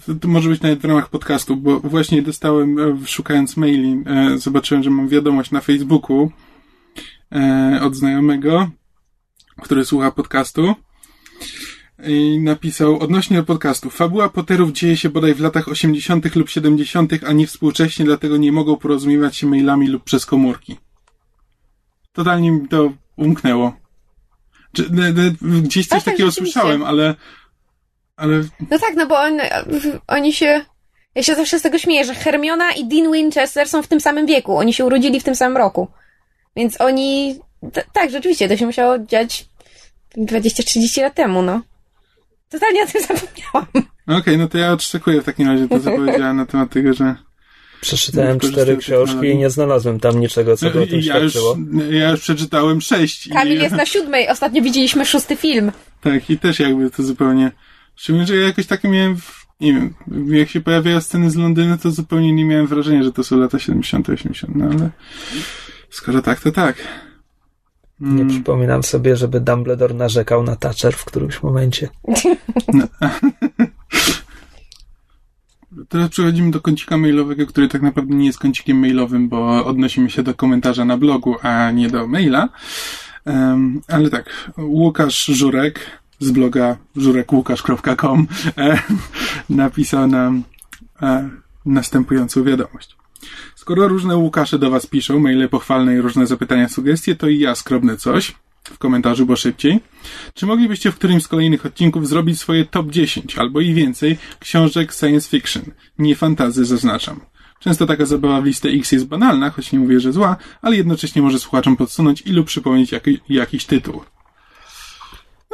S2: y, to, może być nawet w ramach podcastu, bo właśnie dostałem, y, szukając maili, zobaczyłem, że mam wiadomość na Facebooku od znajomego, który słucha podcastu i napisał odnośnie do podcastu. Fabuła Potterów dzieje się bodaj w latach 80. lub 70., a nie współcześnie, dlatego nie mogą porozumiewać się mailami lub przez komórki. totalnie mi to umknęło. Gdzieś coś
S3: Tak, tak,
S2: takiego słyszałem, ale, ale
S3: No tak, no bo on, oni się... Ja się zawsze z tego śmieję, że Hermiona i Dean Winchester są w tym samym wieku. Oni się urodzili w tym samym roku. Więc oni... tak, rzeczywiście, to się musiało dziać 20-30 lat temu, no. Totalnie o tym zapomniałam.
S2: okej, no to ja odszczekuję w takim razie to, co powiedziałem na temat tego, że
S1: Przeczytałem cztery książki i nie znalazłem tam niczego, co by o tym
S2: ja już,
S1: świadczyło.
S2: ja już przeczytałem sześć.
S3: Kamil
S2: i,
S3: jest na siódmej, ostatnio widzieliśmy szósty film.
S2: Tak, i też jakby to zupełnie... Szczególnie, że ja jakoś takie miałem... W, nie wiem, jak się pojawiają sceny z Londynu, to zupełnie nie miałem wrażenia, że to są lata 70 80 no ale skoro tak, to tak.
S1: Nie
S2: Mm.
S1: przypominam sobie, żeby Dumbledore narzekał na Thatcher w którymś momencie.
S2: Teraz przechodzimy do kącika mailowego, który tak naprawdę nie jest kącikiem mailowym, bo odnosimy się do komentarza na blogu, a nie do maila. Em, ale tak, Łukasz Żurek z bloga żurekłukasz.com e, napisał nam e, następującą wiadomość. Skoro różne Łukasze do Was piszą, maile pochwalne i różne zapytania, sugestie, to i ja skrobnę coś w komentarzu, bo szybciej. Czy moglibyście w którymś z kolejnych odcinków zrobić swoje top 10 albo i więcej książek science fiction? Nie fantazy, zaznaczam. Często taka zabawa w listę X jest banalna, choć nie mówię, że zła, ale jednocześnie może słuchaczom podsunąć i lub przypomnieć jaki, jakiś tytuł.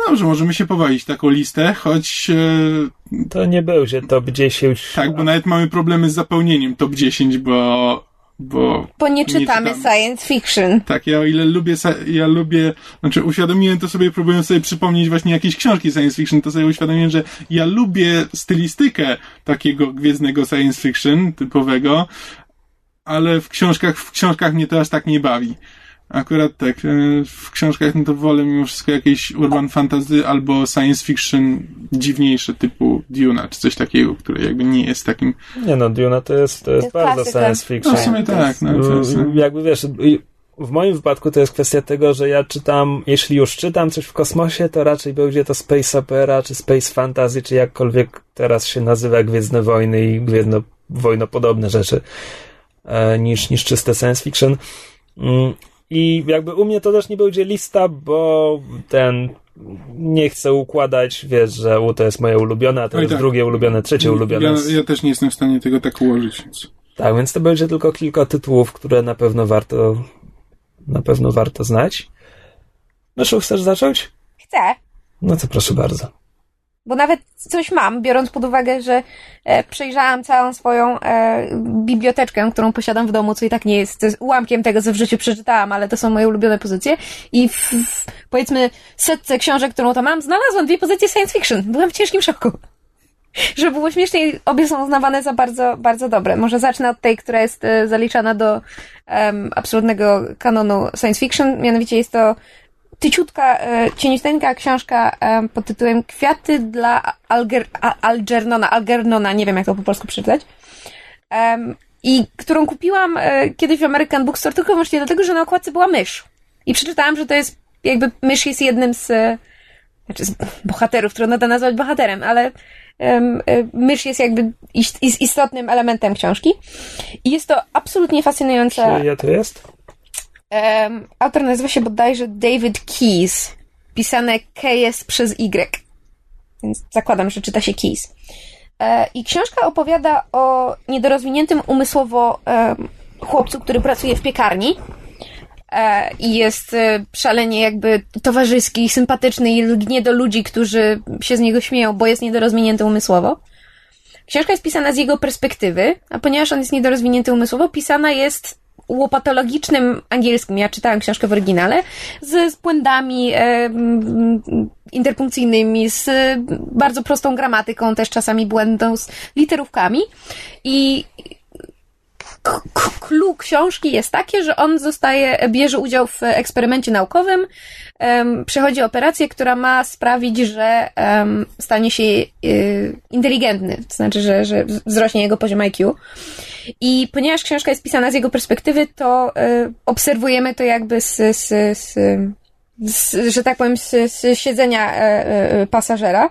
S2: Dobrze, możemy się powalić taką listę, choć e,
S1: To nie będzie top 10.
S2: tak, bo nawet mamy problemy z zapełnieniem top 10, bo bo
S3: Bo nie czytamy
S2: czytamy.
S3: science fiction.
S2: tak, ja o ile lubię, ja lubię, znaczy uświadomiłem to sobie, próbując sobie przypomnieć właśnie jakieś książki science fiction, to sobie uświadomiłem, że ja lubię stylistykę takiego gwiezdnego science fiction typowego, ale w książkach, w książkach mnie to aż tak nie bawi. Akurat tak, e, w książkach no to wolę mimo wszystko jakieś urban fantasy albo science fiction dziwniejsze typu Duna, czy coś takiego, które jakby nie jest takim...
S1: Nie no, Duna to jest, to jest bardzo
S3: klasyka.
S1: science fiction.
S2: No w sumie tak, no
S1: Mm, Jakby wiesz, w moim wypadku to jest kwestia tego, że ja czytam, jeśli już czytam coś w kosmosie, to raczej będzie to space opera, czy space fantasy, czy jakkolwiek teraz się nazywa Gwiezdne Wojny i Gwiezdno wojnopodobne rzeczy, e, niż, niż czyste science fiction. I jakby u mnie to też nie będzie lista, bo ten nie chcę układać, wiesz, że u to jest moje ulubione, a to
S2: Oj,
S1: jest
S2: tak.
S1: drugie ulubione, trzecie ulubione.
S2: Ja, ja też nie jestem w stanie tego tak ułożyć, więc...
S1: Tak, więc to będzie tylko kilka tytułów, które na pewno warto, na pewno warto znać. Myszu, chcesz zacząć?
S3: Chcę.
S1: No to proszę bardzo.
S3: Bo nawet coś mam, biorąc pod uwagę, że e, przejrzałam całą swoją e, biblioteczkę, którą posiadam w domu, co i tak nie jest, jest ułamkiem tego, co w życiu przeczytałam, ale to są moje ulubione pozycje. I w, w powiedzmy setce książek, którą tam mam, znalazłam dwie pozycje science fiction. Byłam w ciężkim szoku. Żeby było śmieszniej, obie są uznawane za bardzo, bardzo dobre. Może zacznę od tej, która jest e, zaliczana do em, absolutnego kanonu science fiction, mianowicie jest to tyciutka, e, cieniuteńka książka e, pod tytułem Kwiaty dla Alger, Algernona, Algernona, nie wiem jak to po polsku przeczytać. I którą kupiłam e, kiedyś w American Bookstore tylko i wyłącznie dlatego, że na okładce była mysz. I przeczytałam, że to jest, jakby mysz jest jednym z, znaczy z bohaterów, trudno to nazwać bohaterem, ale e, mysz jest jakby ist, ist, istotnym elementem książki. I jest to absolutnie fascynująca...
S1: Czyje to jest?
S3: Em, autor nazywa się bodajże David Keyes. Pisane KS przez Y. Więc zakładam, że czyta się Keyes. E, I książka opowiada o niedorozwiniętym umysłowo chłopcu, który pracuje w piekarni. E, I jest e, szalenie jakby towarzyski sympatyczny i lgnie do ludzi, którzy się z niego śmieją, bo jest niedorozwinięty umysłowo. Książka jest pisana z jego perspektywy, a ponieważ on jest niedorozwinięty umysłowo, pisana jest łopatologicznym angielskim. Ja czytałam książkę w oryginale z, z błędami e, interpunkcyjnymi, z bardzo prostą gramatyką, też czasami błędą z literówkami. I clue książki jest takie, że on zostaje, bierze udział w eksperymencie naukowym, em, przechodzi operację, która ma sprawić, że em, stanie się y, inteligentny, to znaczy, że, że wzrośnie jego poziom IQ. I ponieważ książka jest pisana z jego perspektywy, to y, obserwujemy to jakby z, z, z, z że tak powiem, z, siedzenia e, e, pasażera.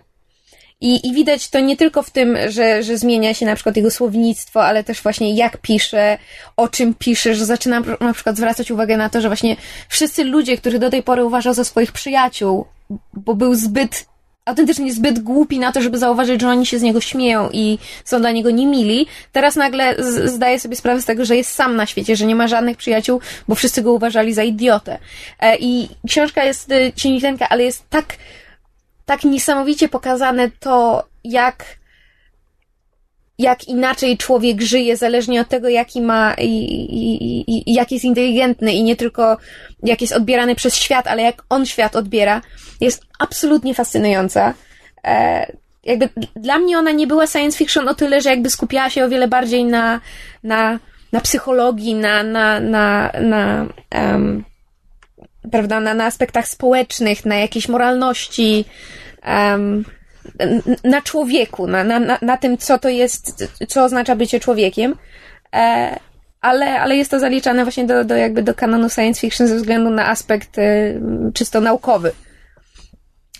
S3: I, I widać to nie tylko w tym, że, że zmienia się na przykład jego słownictwo, ale też właśnie jak pisze, o czym pisze, że zaczyna na przykład zwracać uwagę na to, że właśnie wszyscy ludzie, których do tej pory uważał za swoich przyjaciół, bo był zbyt autentycznie zbyt głupi na to, żeby zauważyć, że oni się z niego śmieją i są dla niego niemili. Teraz nagle zdaje sobie sprawę z tego, że jest sam na świecie, że nie ma żadnych przyjaciół, bo wszyscy go uważali za idiotę. E, I książka jest e, cieniuteńka, ale jest tak, tak niesamowicie pokazane to, jak jak inaczej człowiek żyje, zależnie od tego, jaki ma i, i, i jak jest inteligentny i nie tylko jak jest odbierany przez świat, ale jak on świat odbiera, jest absolutnie fascynująca. E, jakby dla mnie ona nie była science fiction o tyle, że jakby skupiała się o wiele bardziej na, na, na psychologii, na, na, na, na um, prawda, na, na aspektach społecznych, na jakiejś moralności, um, na człowieku, na, na, na tym, co to jest, co oznacza bycie człowiekiem. E, ale, ale jest to zaliczane właśnie do, do jakby do kanonu science fiction ze względu na aspekt y, czysto naukowy.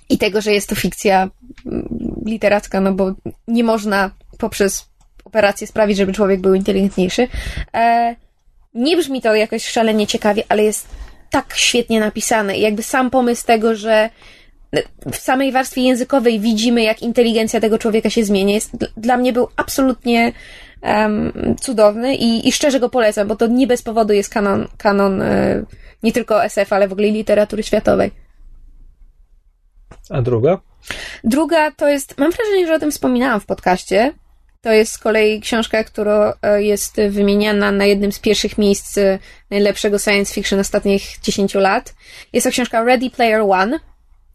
S3: I tego, że jest to fikcja literacka, no bo nie można poprzez operację sprawić, żeby człowiek był inteligentniejszy. E, nie brzmi to jakoś szalenie ciekawie, ale jest tak świetnie napisane. I jakby sam pomysł tego, że w samej warstwie językowej widzimy, jak inteligencja tego człowieka się zmienia, jest, dla mnie był absolutnie um, cudowny i, i szczerze go polecam, bo to nie bez powodu jest kanon, kanon y, nie tylko SF, ale w ogóle literatury światowej.
S1: A druga?
S3: Druga to jest, mam wrażenie, że o tym wspominałam w podcaście. To jest z kolei książka, która jest wymieniana na jednym z pierwszych miejsc najlepszego science fiction ostatnich 10 lat. Jest to książka Ready Player One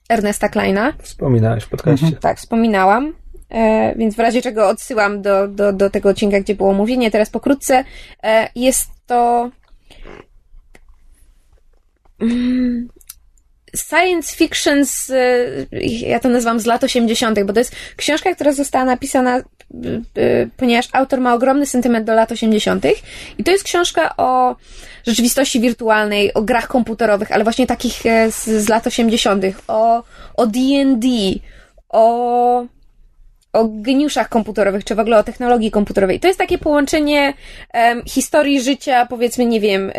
S3: Ernesta Kleina.
S1: Wspominałeś w podcaście. Mhm.
S3: Tak, wspominałam. E, więc w razie czego odsyłam do, do, do tego odcinka, gdzie było mówienie. Teraz pokrótce. E, jest to. Mm, science fiction z, ja to nazywam z lat 80., bo to jest książka, która została napisana, ponieważ autor ma ogromny sentyment do lat 80. I to jest książka o rzeczywistości wirtualnej, o grach komputerowych, ale właśnie takich z, z lat 80., o, o DD, o o geniuszach komputerowych, czy w ogóle o technologii komputerowej. To jest takie połączenie um, historii życia, powiedzmy, nie wiem, y,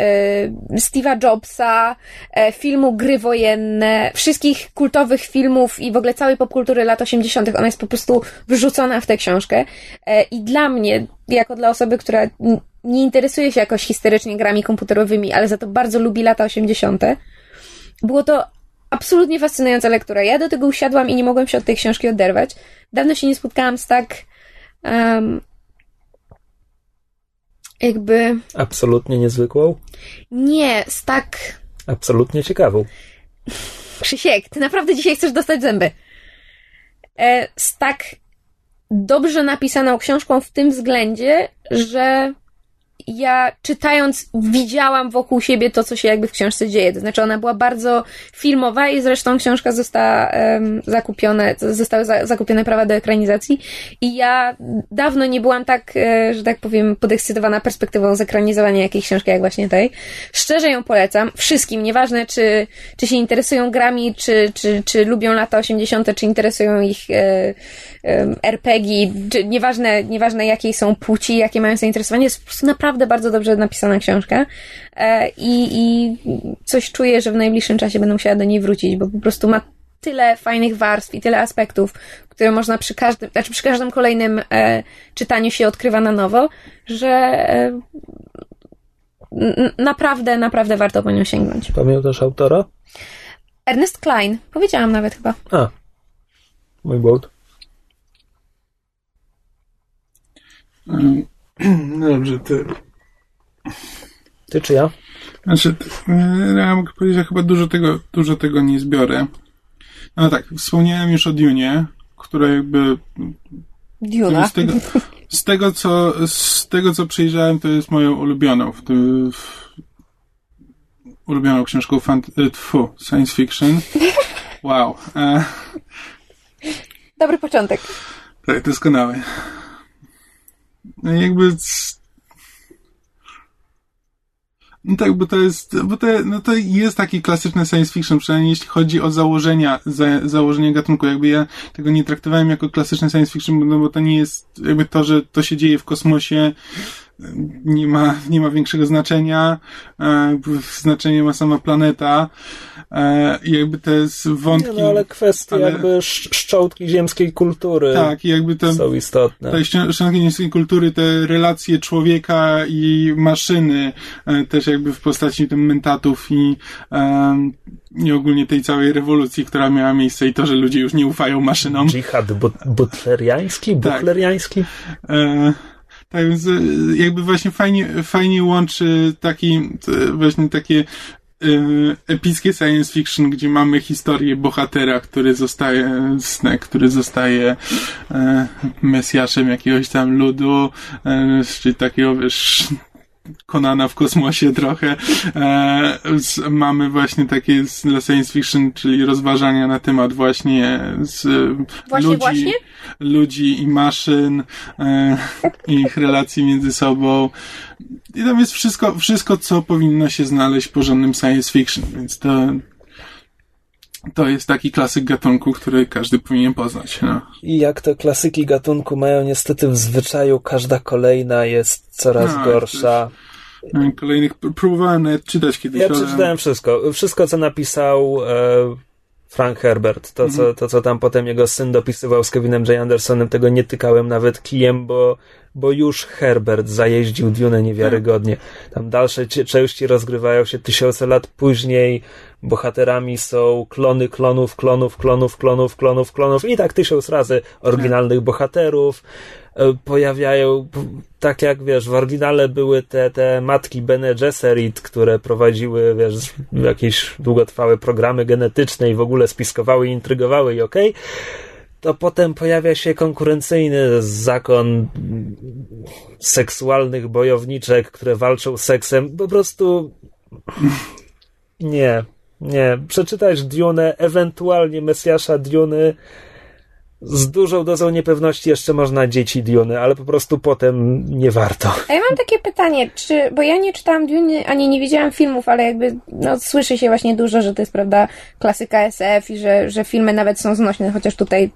S3: Steve'a Jobsa, y, filmu Gry Wojenne, wszystkich kultowych filmów i w ogóle całej popkultury lat 80. Ona jest po prostu wrzucona w tę książkę. Y, I dla mnie, jako dla osoby, która nie interesuje się jakoś historycznie grami komputerowymi, ale za to bardzo lubi lata 80., było to absolutnie fascynująca lektura. Ja do tego usiadłam i nie mogłam się od tej książki oderwać. Dawno się nie spotkałam z tak um, jakby...
S1: Absolutnie niezwykłą?
S3: Nie, z tak...
S1: Absolutnie ciekawą.
S3: Krzysiek, ty naprawdę dzisiaj chcesz dostać zęby. E, z tak dobrze napisaną książką w tym względzie, że ja czytając widziałam wokół siebie to, co się jakby w książce dzieje. To znaczy ona była bardzo filmowa i zresztą książka została um, zakupione, zostały za, zakupione prawa do ekranizacji i ja dawno nie byłam tak, e, że tak powiem, podekscytowana perspektywą zekranizowania jakiejś książki jak właśnie tej. Szczerze ją polecam wszystkim, nieważne czy, czy się interesują grami, czy, czy, czy lubią lata 80., czy interesują ich e, e, RPG, czy nieważne, nieważne jakiej są płci, jakie mają zainteresowanie, jest po prostu naprawdę naprawdę bardzo dobrze napisana książka e, i, i coś czuję, że w najbliższym czasie będę musiała do niej wrócić, bo po prostu ma tyle fajnych warstw i tyle aspektów, które można przy każdym, znaczy przy każdym kolejnym e, czytaniu się odkrywa na nowo, że e, naprawdę, naprawdę warto po nią sięgnąć.
S1: Pamiętasz autora?
S3: Ernest Klein. Powiedziałam nawet chyba.
S1: A, mój błąd.
S2: No dobrze, ty.
S1: Ty czy ja?
S2: Znaczy, ja mogę powiedzieć, że chyba dużo tego, dużo tego nie zbiorę. No tak, wspomniałem już o Dune, która jakby...
S3: Duna.
S2: Z tego, z tego, co, z tego, co przejrzałem, to jest moją ulubioną. W tym, w, ulubioną książką fant- tfu, science fiction. Wow. E,
S3: Dobry początek.
S2: tak, doskonały. No jakby No tak, bo to jest, bo to, no to jest taki klasyczny science fiction, przynajmniej jeśli chodzi o założenia, za, założenie gatunku. Jakby ja tego nie traktowałem jako klasyczny science fiction, no bo to nie jest jakby to, że to się dzieje w kosmosie, nie ma, nie ma większego znaczenia. E, znaczenie ma sama planeta. E, I jakby te wątki.
S1: Nie, no ale kwestie ale... jakby szczotki ziemskiej kultury.
S2: Tak, jakby te,
S1: są istotne.
S2: Te szczotki ziemskiej kultury, te relacje człowieka i maszyny, e, też jakby w postaci tym mentatów i, i ogólnie tej całej rewolucji, która miała miejsce i to, że ludzie już nie ufają maszynom.
S1: Dżihad butleriański? Butleriański? Tak. E,
S2: tak więc e, jakby właśnie fajnie, fajnie łączy taki, właśnie takie epickie science fiction, gdzie mamy historię bohatera, który zostaje, który zostaje mesjaszem jakiegoś tam ludu, czy takiego, wiesz, Konana w kosmosie trochę. E, z, mamy właśnie takie z, science fiction, czyli rozważania na temat właśnie z
S3: właśnie,
S2: ludzi,
S3: właśnie?
S2: ludzi i maszyn, e, ich relacji między sobą. I tam jest wszystko, wszystko, co powinno się znaleźć w porządnym science fiction, więc to, to jest taki klasyk gatunku, który każdy powinien poznać. No.
S1: I jak to klasyki gatunku mają niestety w zwyczaju, każda kolejna jest coraz no, gorsza.
S2: No, kolejnych próbowałem czytać kiedyś.
S1: Ja przeczytałem wszystko. Wszystko, co napisał e, Frank Herbert. To, co, mhm. to, co tam potem jego syn dopisywał z Kevinem J. Andersonem, tego nie tykałem nawet kijem, bo, bo już Herbert zajeździł Dune niewiarygodnie. Tam dalsze części rozgrywają się tysiące lat później. Bohaterami są klony klonów, klonów, klonów, klonów, klonów, klonów i tak tysiąc razy oryginalnych bohaterów. E, pojawiają, tak jak wiesz, w oryginale były te, te matki Bene Gesserit, które prowadziły, wiesz, jakieś długotrwałe programy genetyczne i w ogóle spiskowały i intrygowały i okej. Okay to potem pojawia się konkurencyjny zakon seksualnych bojowniczek, które walczą seksem. Po prostu nie, nie. Przeczytać Dune, ewentualnie Mesjasza Dune z dużą dozą niepewności jeszcze można dzieci Dune, ale po prostu potem nie warto.
S3: A ja mam takie pytanie, czy, bo ja nie czytałam Dune, ani nie widziałam filmów, ale jakby, no, słyszy się właśnie dużo, że to jest, prawda, klasyka SF i że, że filmy nawet są znośne, chociaż tutaj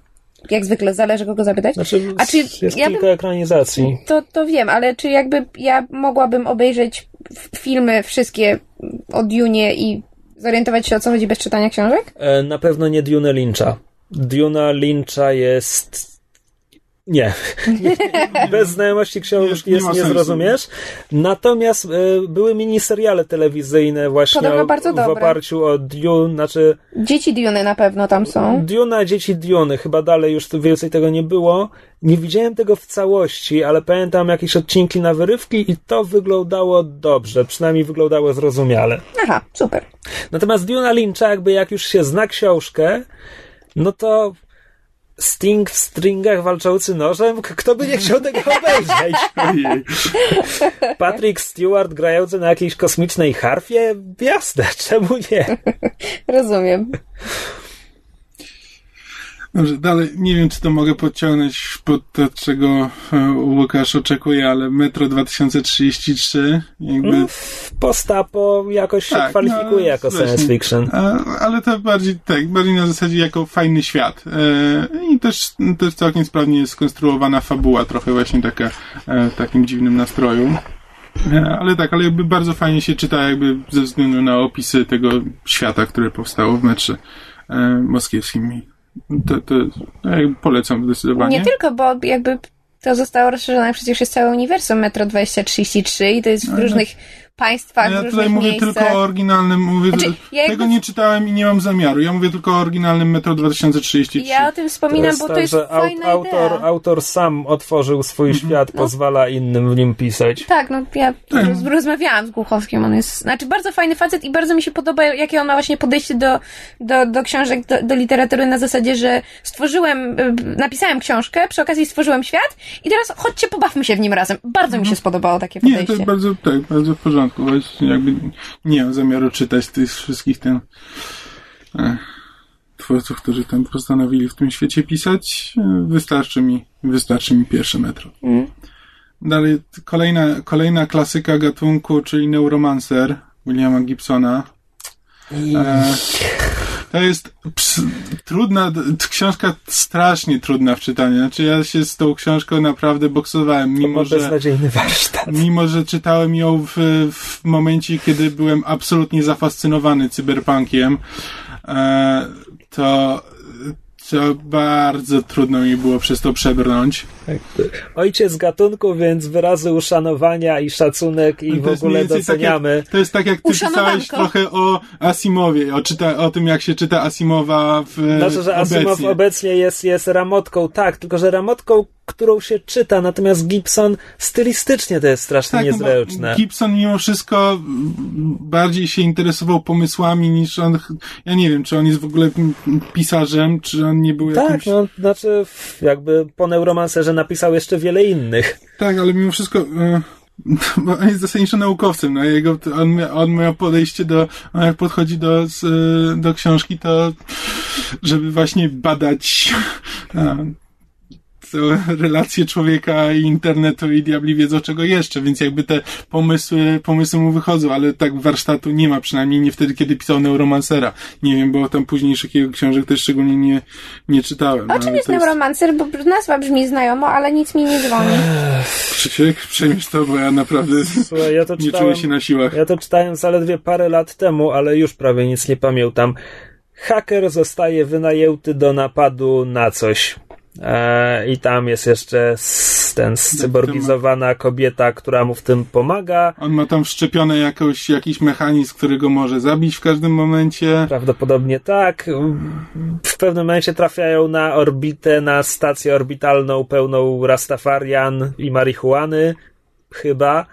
S3: jak zwykle, zależy kogo zapytać.
S1: Znaczy, A czy jest ja kilka bym, ekranizacji.
S3: To, to wiem, ale czy jakby ja mogłabym obejrzeć filmy wszystkie o Dune i zorientować się o co chodzi bez czytania książek?
S1: E, na pewno nie Dune Lyncha. Duna Lyncha jest. Nie. Bez znajomości książki jest, nie zrozumiesz. Natomiast y, były miniseriale telewizyjne właśnie o, w oparciu o Dune, znaczy...
S3: Dzieci Dune na pewno tam są.
S1: Duna, Dzieci Dune, chyba dalej już więcej tego nie było. Nie widziałem tego w całości, ale pamiętam jakieś odcinki na wyrywki i to wyglądało dobrze, przynajmniej wyglądało zrozumiale.
S3: Aha, super.
S1: Natomiast Duna Lyncha, jakby jak już się zna książkę, no to Sting w stringach walczący nożem? Kto by nie chciał tego obejrzeć? Patrick Stewart grający na jakiejś kosmicznej harfie? Jasne, czemu nie?
S3: Rozumiem.
S2: Dobrze, dalej nie wiem, czy to mogę podciągnąć pod to, czego e, Łukasz oczekuje, ale Metro 2033 jakby... Mm,
S1: postapo jakoś tak, się kwalifikuje no, jako właśnie, science fiction.
S2: A, ale to bardziej tak, bardziej na zasadzie jako fajny świat. E, I też, też całkiem sprawnie jest skonstruowana fabuła, trochę właśnie taka e, w takim dziwnym nastroju. E, ale tak, ale jakby bardzo fajnie się czyta jakby ze względu na opisy tego świata, które powstało w metrze e, moskiewskim to, to polecam zdecydowanie.
S3: Nie tylko, bo jakby to zostało rozszerzone przecież jest całe uniwersum Metro 2033 i to jest w no, różnych państwach,
S2: no
S3: ja
S2: tutaj mówię
S3: miejscach.
S2: tylko o oryginalnym, mówię, znaczy, ja tego nie czytałem i nie mam zamiaru. Ja mówię tylko o oryginalnym Metro 2033.
S3: Ja o tym wspominam, to bo to tak, jest że fajna
S1: autor,
S3: idea.
S1: autor sam otworzył swój mhm. świat, no. pozwala innym w nim pisać.
S3: Tak, no ja tak. rozmawiałam z Głuchowskim, on jest, znaczy bardzo fajny facet i bardzo mi się podoba, jakie on ma właśnie podejście do, do, do książek, do, do literatury na zasadzie, że stworzyłem, y, napisałem książkę, przy okazji stworzyłem świat i teraz chodźcie, pobawmy się w nim razem. Bardzo mi się mhm. spodobało takie podejście.
S2: Nie, to jest bardzo, tak, bardzo w porządku Właśnie jakby nie mam zamiaru czytać tych wszystkich ten e, twórców, którzy tam postanowili w tym świecie pisać. Wystarczy mi, wystarczy mi pierwsze metro. Mm. Dalej, kolejna, kolejna klasyka gatunku, czyli Neuromancer Williama Gibsona. E, to jest ps, trudna, książka strasznie trudna w czytaniu. Znaczy ja się z tą książką naprawdę boksowałem, mimo że,
S1: beznadziejny warsztat.
S2: mimo że czytałem ją w, w momencie, kiedy byłem absolutnie zafascynowany cyberpunkiem, e, to, to bardzo trudno mi było przez to przebrnąć.
S1: Ojciec gatunku, więc wyrazy uszanowania i szacunek i w ogóle
S2: więcej tak
S1: doceniamy.
S2: jak, to jest tak jak ty pisałeś trochę o Asimowie, o, czyta, o tym jak się czyta Asimowa w
S1: Znaczy, że Asimov
S2: obecnie.
S1: obecnie, jest, jest ramotką, tak, tylko że ramotką, którą się czyta, natomiast Gibson stylistycznie to jest strasznie
S2: Tak, no
S1: niezręczne.
S2: Gibson mimo wszystko bardziej się interesował pomysłami niż on, ja nie wiem, czy on jest w ogóle pisarzem, czy on nie był
S1: Tak,
S2: jakimś...
S1: no, znaczy, jakby po Neuromancerze napisał jeszcze wiele innych.
S2: Tak, ale mimo wszystko... E... Bo on jest zasadniczo naukowcem, no jego, on, on miał podejście do, on jak podchodzi do, e, do książki, to żeby właśnie badać e, całe relacje człowieka i internetu i diabli wiedzą czego jeszcze, więc jakby te pomysły, pomysły mu wychodzą, ale tak warsztatu nie ma, przynajmniej nie wtedy, kiedy pisał Neuromancera. Nie wiem, bo tam późniejszych jego książek też szczególnie nie, nie czytałem. Ale
S3: czym jest Neuromancer? Bo nazwa brzmi znajomo, ale nic mi nie dzwoni.
S2: Krzysiek, przejmiesz to, bo ja naprawdę
S1: Słuchaj, ja to
S2: nie
S1: czytałem,
S2: czuję się na siłach.
S1: ja to czytałem zaledwie parę lat temu, ale już prawie nic nie pamiętam. Haker zostaje wynajęty do napadu na coś. E, I tam jest jeszcze ten scyborgizowana kobieta, która mu w tym pomaga.
S2: On ma tam wszczepione jakoś, jakiś mechanizm, który go może zabić w każdym momencie.
S1: Prawdopodobnie tak. W pewnym momencie trafiają na orbitę, na stację orbitalną pełną Rastafarian i marihuany. Chyba.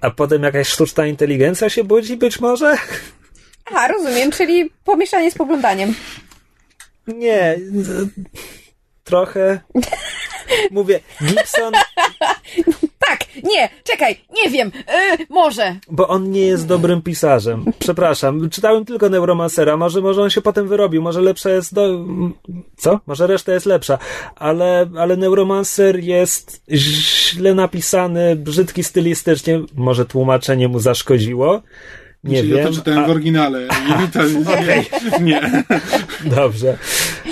S1: A potem jakaś sztuczna inteligencja się budzi, być może?
S3: Aha, rozumiem, czyli pomieszanie z poglądaniem.
S1: Nie. Trochę. Mówię, Gibson,
S3: Tak, nie, czekaj, nie wiem, yy, może.
S1: bo on nie jest dobrym pisarzem. Przepraszam, czytałem tylko Neuromancera, może, może on się potem wyrobił, może lepsza jest do... Co? Może reszta jest lepsza, ale, ale Neuromancer jest źle napisany, brzydki stylistycznie, może tłumaczenie mu zaszkodziło. Nie
S2: Czyli
S1: wiem.
S2: ja to czytałem
S1: a-
S2: w oryginale. I to, nie, nie.
S1: Dobrze.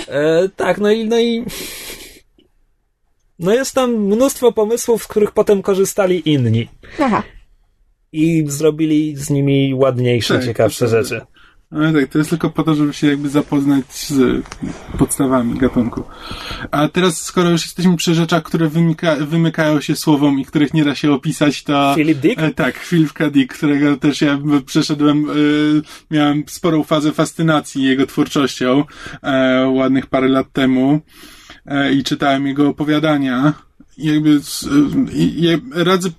S1: E, tak, no i, no i. No jest tam mnóstwo pomysłów, z których potem korzystali inni.
S3: Aha.
S1: I zrobili z nimi ładniejsze,
S2: Tak,
S1: ciekawsze rzeczy.
S2: Ale tak, to jest tylko po to, żeby się jakby zapoznać z podstawami gatunku. A teraz, skoro już jesteśmy przy rzeczach, które wymyka, wymykają się słowom i których nie da się opisać, to...
S1: Philip Dick?
S2: E, tak, Philip K. Dick, którego też ja przeszedłem, e, miałem sporą fazę fascynacji jego twórczością e, ładnych parę lat temu i czytałem jego opowiadania. Jakby i, i radzę,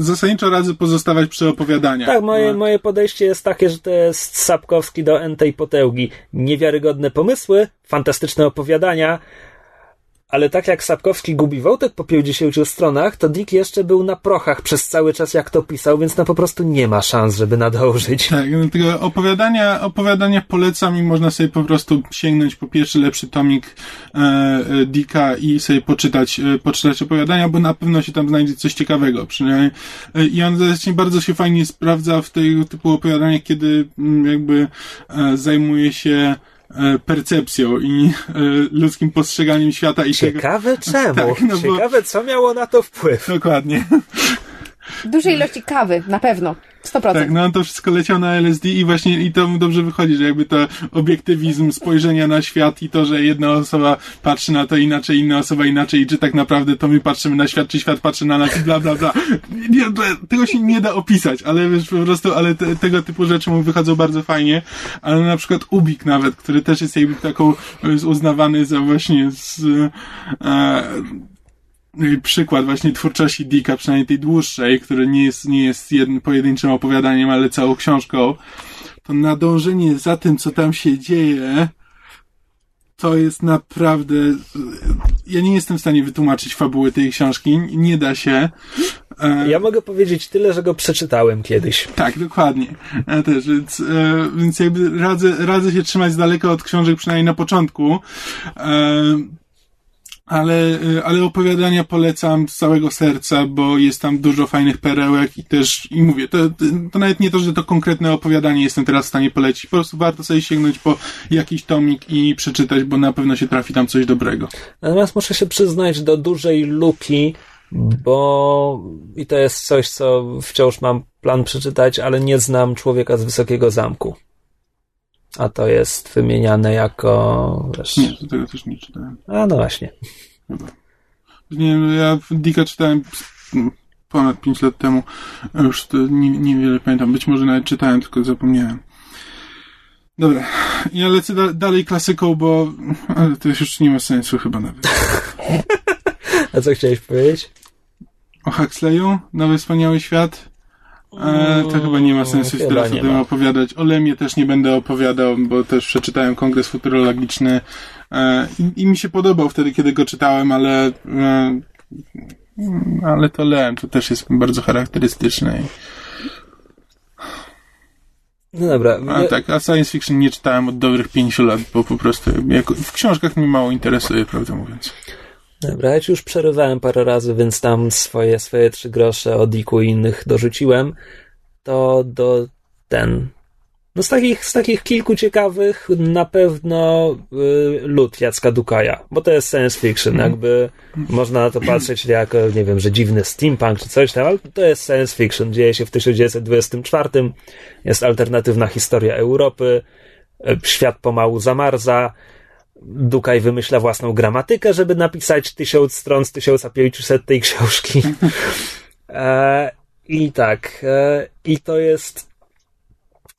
S2: zasadniczo radzę pozostawać przy opowiadaniach.
S1: Tak, moje,
S2: No.
S1: moje podejście jest takie, że to jest Sapkowski do Entej Potęgi. Niewiarygodne pomysły, fantastyczne opowiadania, ale tak jak Sapkowski gubi wątek po 50 stronach, to Dick jeszcze był na prochach przez cały czas, jak to pisał, więc no po prostu nie ma szans, żeby nadążyć.
S2: Tak, no tego opowiadania, opowiadania polecam i można sobie po prostu sięgnąć po pierwszy lepszy tomik e, e, Dicka i sobie poczytać, e, poczytać opowiadania, bo na pewno się tam znajdzie coś ciekawego. Przynajmniej e, i on właśnie bardzo się fajnie sprawdza w tego typu opowiadaniach, kiedy mm, jakby e, zajmuje się percepcją i e, ludzkim postrzeganiem świata i tego.
S1: Ciekawe czemu?
S2: Tak, no bo-
S1: Ciekawe, co miało na to wpływ.
S2: Dokładnie.
S3: Dużej ilości kawy, na pewno. 100%.
S2: Tak, no on to wszystko leciał na LSD i właśnie i to mu dobrze wychodzi, że jakby to obiektywizm spojrzenia na świat i to, że jedna osoba patrzy na to inaczej, inna osoba inaczej i czy tak naprawdę to my patrzymy na świat, czy świat patrzy na nas i bla, bla, bla. Nie, tego się nie da opisać, ale wiesz, po prostu, ale te, tego typu rzeczy mu wychodzą bardzo fajnie, ale na przykład Ubik nawet, który też jest jakby taką, jest uznawany za właśnie z, e, przykład właśnie twórczości Dicka, przynajmniej tej dłuższej, który nie jest, nie jest jednym pojedynczym opowiadaniem, ale całą książką, to nadążenie za tym, co tam się dzieje, to jest naprawdę. Ja nie jestem w stanie wytłumaczyć fabuły tej książki, nie da się. E,
S1: Ja mogę powiedzieć tyle, że go przeczytałem kiedyś.
S2: tak, dokładnie. Ja też, więc, e, więc jakby radzę, radzę się trzymać z daleka od książek, przynajmniej na początku. Ale, y, ale opowiadania polecam z całego serca, bo jest tam dużo fajnych perełek i też, i mówię, to, to nawet nie to, że to konkretne opowiadanie jestem teraz w stanie polecić, po prostu warto sobie sięgnąć po jakiś tomik i przeczytać, bo na pewno się trafi tam coś dobrego.
S1: Natomiast muszę się przyznać do dużej luki, bo i to jest coś, co wciąż mam plan przeczytać, ale nie znam człowieka z Wysokiego Zamku. A to jest wymieniane jako. Wiesz...
S2: Nie, do tego też nie czytałem.
S1: A no właśnie.
S2: Chyba. Nie, ja Dicka czytałem ponad 5 lat temu. Już to nie, niewiele pamiętam. Być może nawet czytałem, tylko zapomniałem. Dobra, ja lecę da dalej klasyką, bo ale to już nie ma sensu chyba nawet.
S1: A co chciałeś powiedzieć?
S2: O Huxleyu? Nowy Wspaniały Świat? E, to chyba nie ma sensu
S1: Chyba
S2: teraz o tym
S1: ma.
S2: opowiadać. O Lemie też nie będę opowiadał, bo też przeczytałem Kongres Futurologiczny e, i, i mi się podobał wtedy, kiedy go czytałem, ale e, ale to Lem to też jest bardzo charakterystyczne.
S1: No dobra.
S2: a tak, a science fiction nie czytałem od dobrych pięciu lat, bo po prostu w książkach mnie mało interesuje, prawdę mówiąc.
S1: Dobra, ja ci już przerywałem parę razy, więc tam swoje, swoje trzy grosze o Diku i innych dorzuciłem. To do ten. No z takich, z takich kilku ciekawych na pewno y, lud Jacka Dukaja, bo to jest science fiction, jakby można na to patrzeć jako, nie wiem, że dziwny steampunk czy coś tam, ale to jest science fiction, dzieje się w 1924, jest alternatywna historia Europy, y, świat pomału zamarza, Dukaj wymyśla własną gramatykę, żeby napisać tysiąc stron z 1500 tej książki. E, I tak, e, i to jest.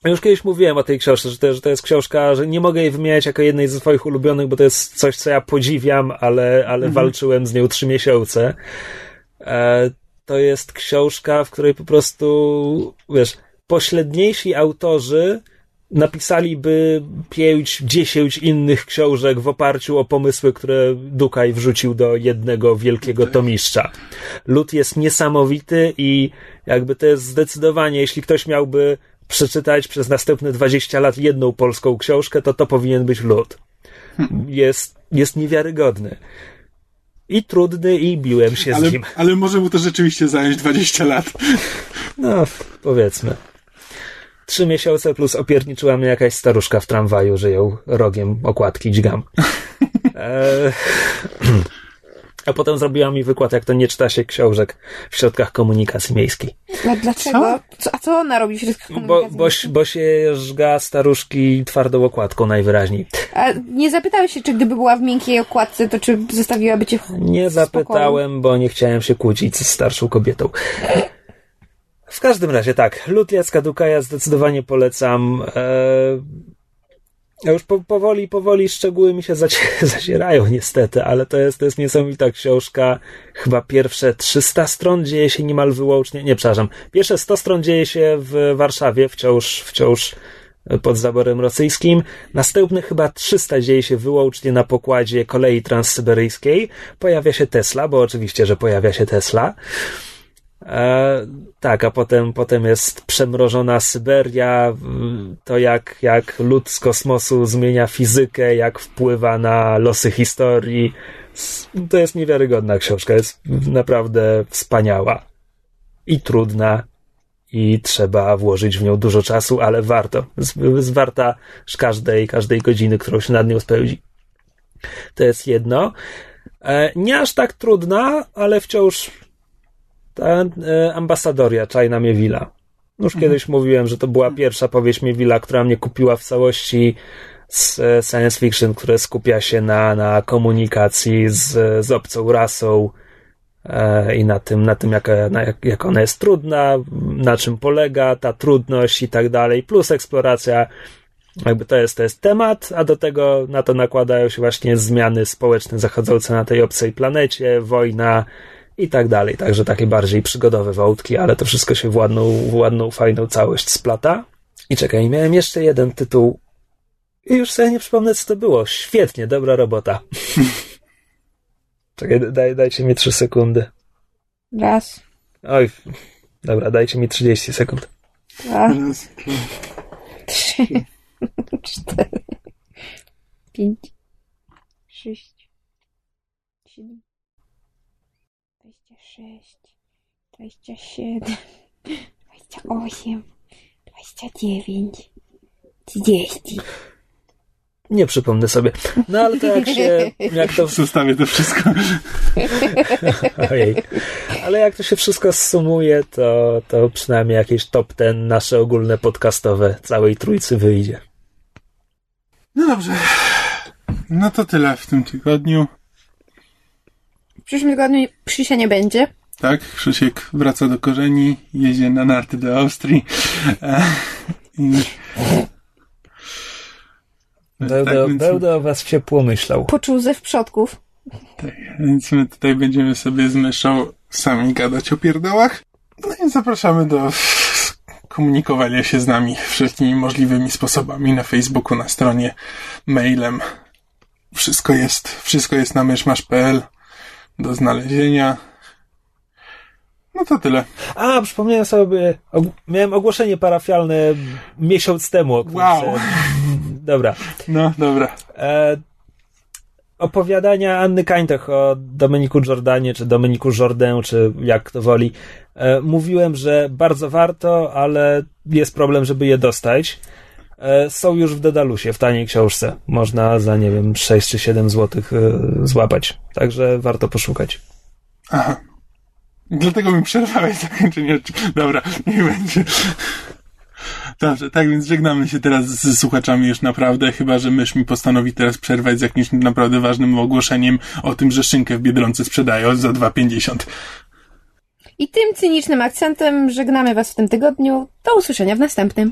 S1: Już kiedyś mówiłem o tej książce, że to, że to jest książka, że nie mogę jej wymieniać jako jednej ze swoich ulubionych, bo to jest coś, co ja podziwiam, ale, ale walczyłem z nią trzy miesiące. E, to jest książka, w której po prostu, wiesz, pośredniejsi autorzy napisaliby pięć, dziesięć innych książek w oparciu o pomysły, które Dukaj wrzucił do jednego wielkiego tomiszcza. Lud jest niesamowity i jakby to jest zdecydowanie, jeśli ktoś miałby przeczytać przez następne 20 lat jedną polską książkę, to to powinien być lud. Jest, jest niewiarygodny. I trudny, i biłem się
S2: Ale,
S1: z nim.
S2: ale może mu to rzeczywiście zająć 20 lat.
S1: No, powiedzmy. Trzy miesiące plus opierniczyła mnie jakaś staruszka w tramwaju, że ją rogiem okładki dźgam. E, A potem zrobiła mi wykład, jak to nie czyta się książek w środkach komunikacji miejskiej.
S3: A dlaczego? Co? a co ona robi w środkach
S1: Bo,
S3: komunikacji?
S1: bo, bo się żga staruszki twardą okładką najwyraźniej.
S3: A nie zapytałeś się, czy gdyby była w miękkiej okładce, to czy zostawiłaby cię w
S1: Nie zapytałem, bo nie chciałem się kłócić z starszą kobietą. W każdym razie tak, lud Jacka Dukaja zdecydowanie polecam. Eee, już po, powoli, powoli szczegóły mi się zaci- zacierają niestety, ale to jest, to jest niesamowita książka. Chyba pierwsze 300 stron dzieje się niemal wyłącznie, nie przepraszam, pierwsze 100 stron dzieje się w Warszawie, wciąż, wciąż pod zaborem rosyjskim. Następne chyba 300 dzieje się wyłącznie na pokładzie kolei transsyberyjskiej. Pojawia się Tesla, bo oczywiście, że pojawia się Tesla. E, tak, a potem, potem jest przemrożona Syberia, to jak, jak lud z kosmosu zmienia fizykę, jak wpływa na losy historii. To jest niewiarygodna książka, jest naprawdę wspaniała i trudna i trzeba włożyć w nią dużo czasu, ale warto. Jest, jest warta każdej, każdej godziny, którą się nad nią spędzi. To jest jedno. E, nie aż tak trudna, ale wciąż ta e, ambasadoria China Miewila. Już kiedyś mówiłem, że to była pierwsza powieść Miewila, która mnie kupiła w całości z e, science fiction, które skupia się na, na komunikacji z, z obcą rasą e, i na tym, na tym jak, na, jak ona jest trudna, na czym polega ta trudność i tak dalej, plus eksploracja jakby to jest, to jest temat, a do tego na to nakładają się właśnie zmiany społeczne zachodzące na tej obcej planecie, wojna i tak dalej. Także takie bardziej przygodowe wątki, ale to wszystko się w ładną, w ładną fajną całość splata. I czekaj, miałem jeszcze jeden tytuł i już sobie nie przypomnę, co to było. Świetnie, dobra robota. czekaj, daj, dajcie mi trzy sekundy.
S3: Raz,
S1: Oj, dobra, dajcie mi 30 sekund.
S3: dwa, trzy, cztery, pięć, sześć, 27, 26, 27, 28, 29, 30.
S1: Nie przypomnę sobie. No ale to jak się, jak to,
S2: Zostawię to wszystko.
S1: ojej. Ale jak to się wszystko sumuje, to, to przynajmniej jakieś top ten nasze ogólne podcastowe całej trójcy wyjdzie.
S2: No dobrze. No to tyle w tym tygodniu.
S3: W przyszłym tygodniu Krzysia nie będzie.
S2: Tak, Krzysiek wraca do korzeni, jedzie na narty do Austrii. E, I...
S1: Będę,
S2: Tak, więc-
S1: będę o was ciepło myślał.
S3: Poczuł ze w przodków.
S2: Tak, więc my tutaj będziemy sobie z myszą sami gadać o pierdołach. No i zapraszamy do komunikowania się z nami wszelkimi możliwymi sposobami na Facebooku, na stronie, mailem. Wszystko jest, wszystko jest na myszmasz.pl do znalezienia. No to tyle.
S1: A, przypomniałem sobie, og- miałem ogłoszenie parafialne miesiąc temu.
S2: Wow.
S1: się- Dobra.
S2: No, dobra.
S1: E, opowiadania Anny Kańtoch o Dominiku Jordanie, czy Dominiku Jordan, czy jak kto woli. E, mówiłem, że bardzo warto, ale jest problem, żeby je dostać. E, są już w Dedalusie, w taniej książce. Można za, nie wiem, 6 czy 7 złotych e, złapać. Także warto poszukać.
S2: Aha. Dlatego mi przerwałeś zakończenie. Dobra, niech będzie. Dobrze, tak więc żegnamy się teraz z słuchaczami już naprawdę, chyba że mysz mi postanowi teraz przerwać z jakimś naprawdę ważnym ogłoszeniem o tym, że szynkę w Biedronce sprzedają za 2,50.
S3: I tym cynicznym akcentem żegnamy Was w tym tygodniu. Do usłyszenia w następnym.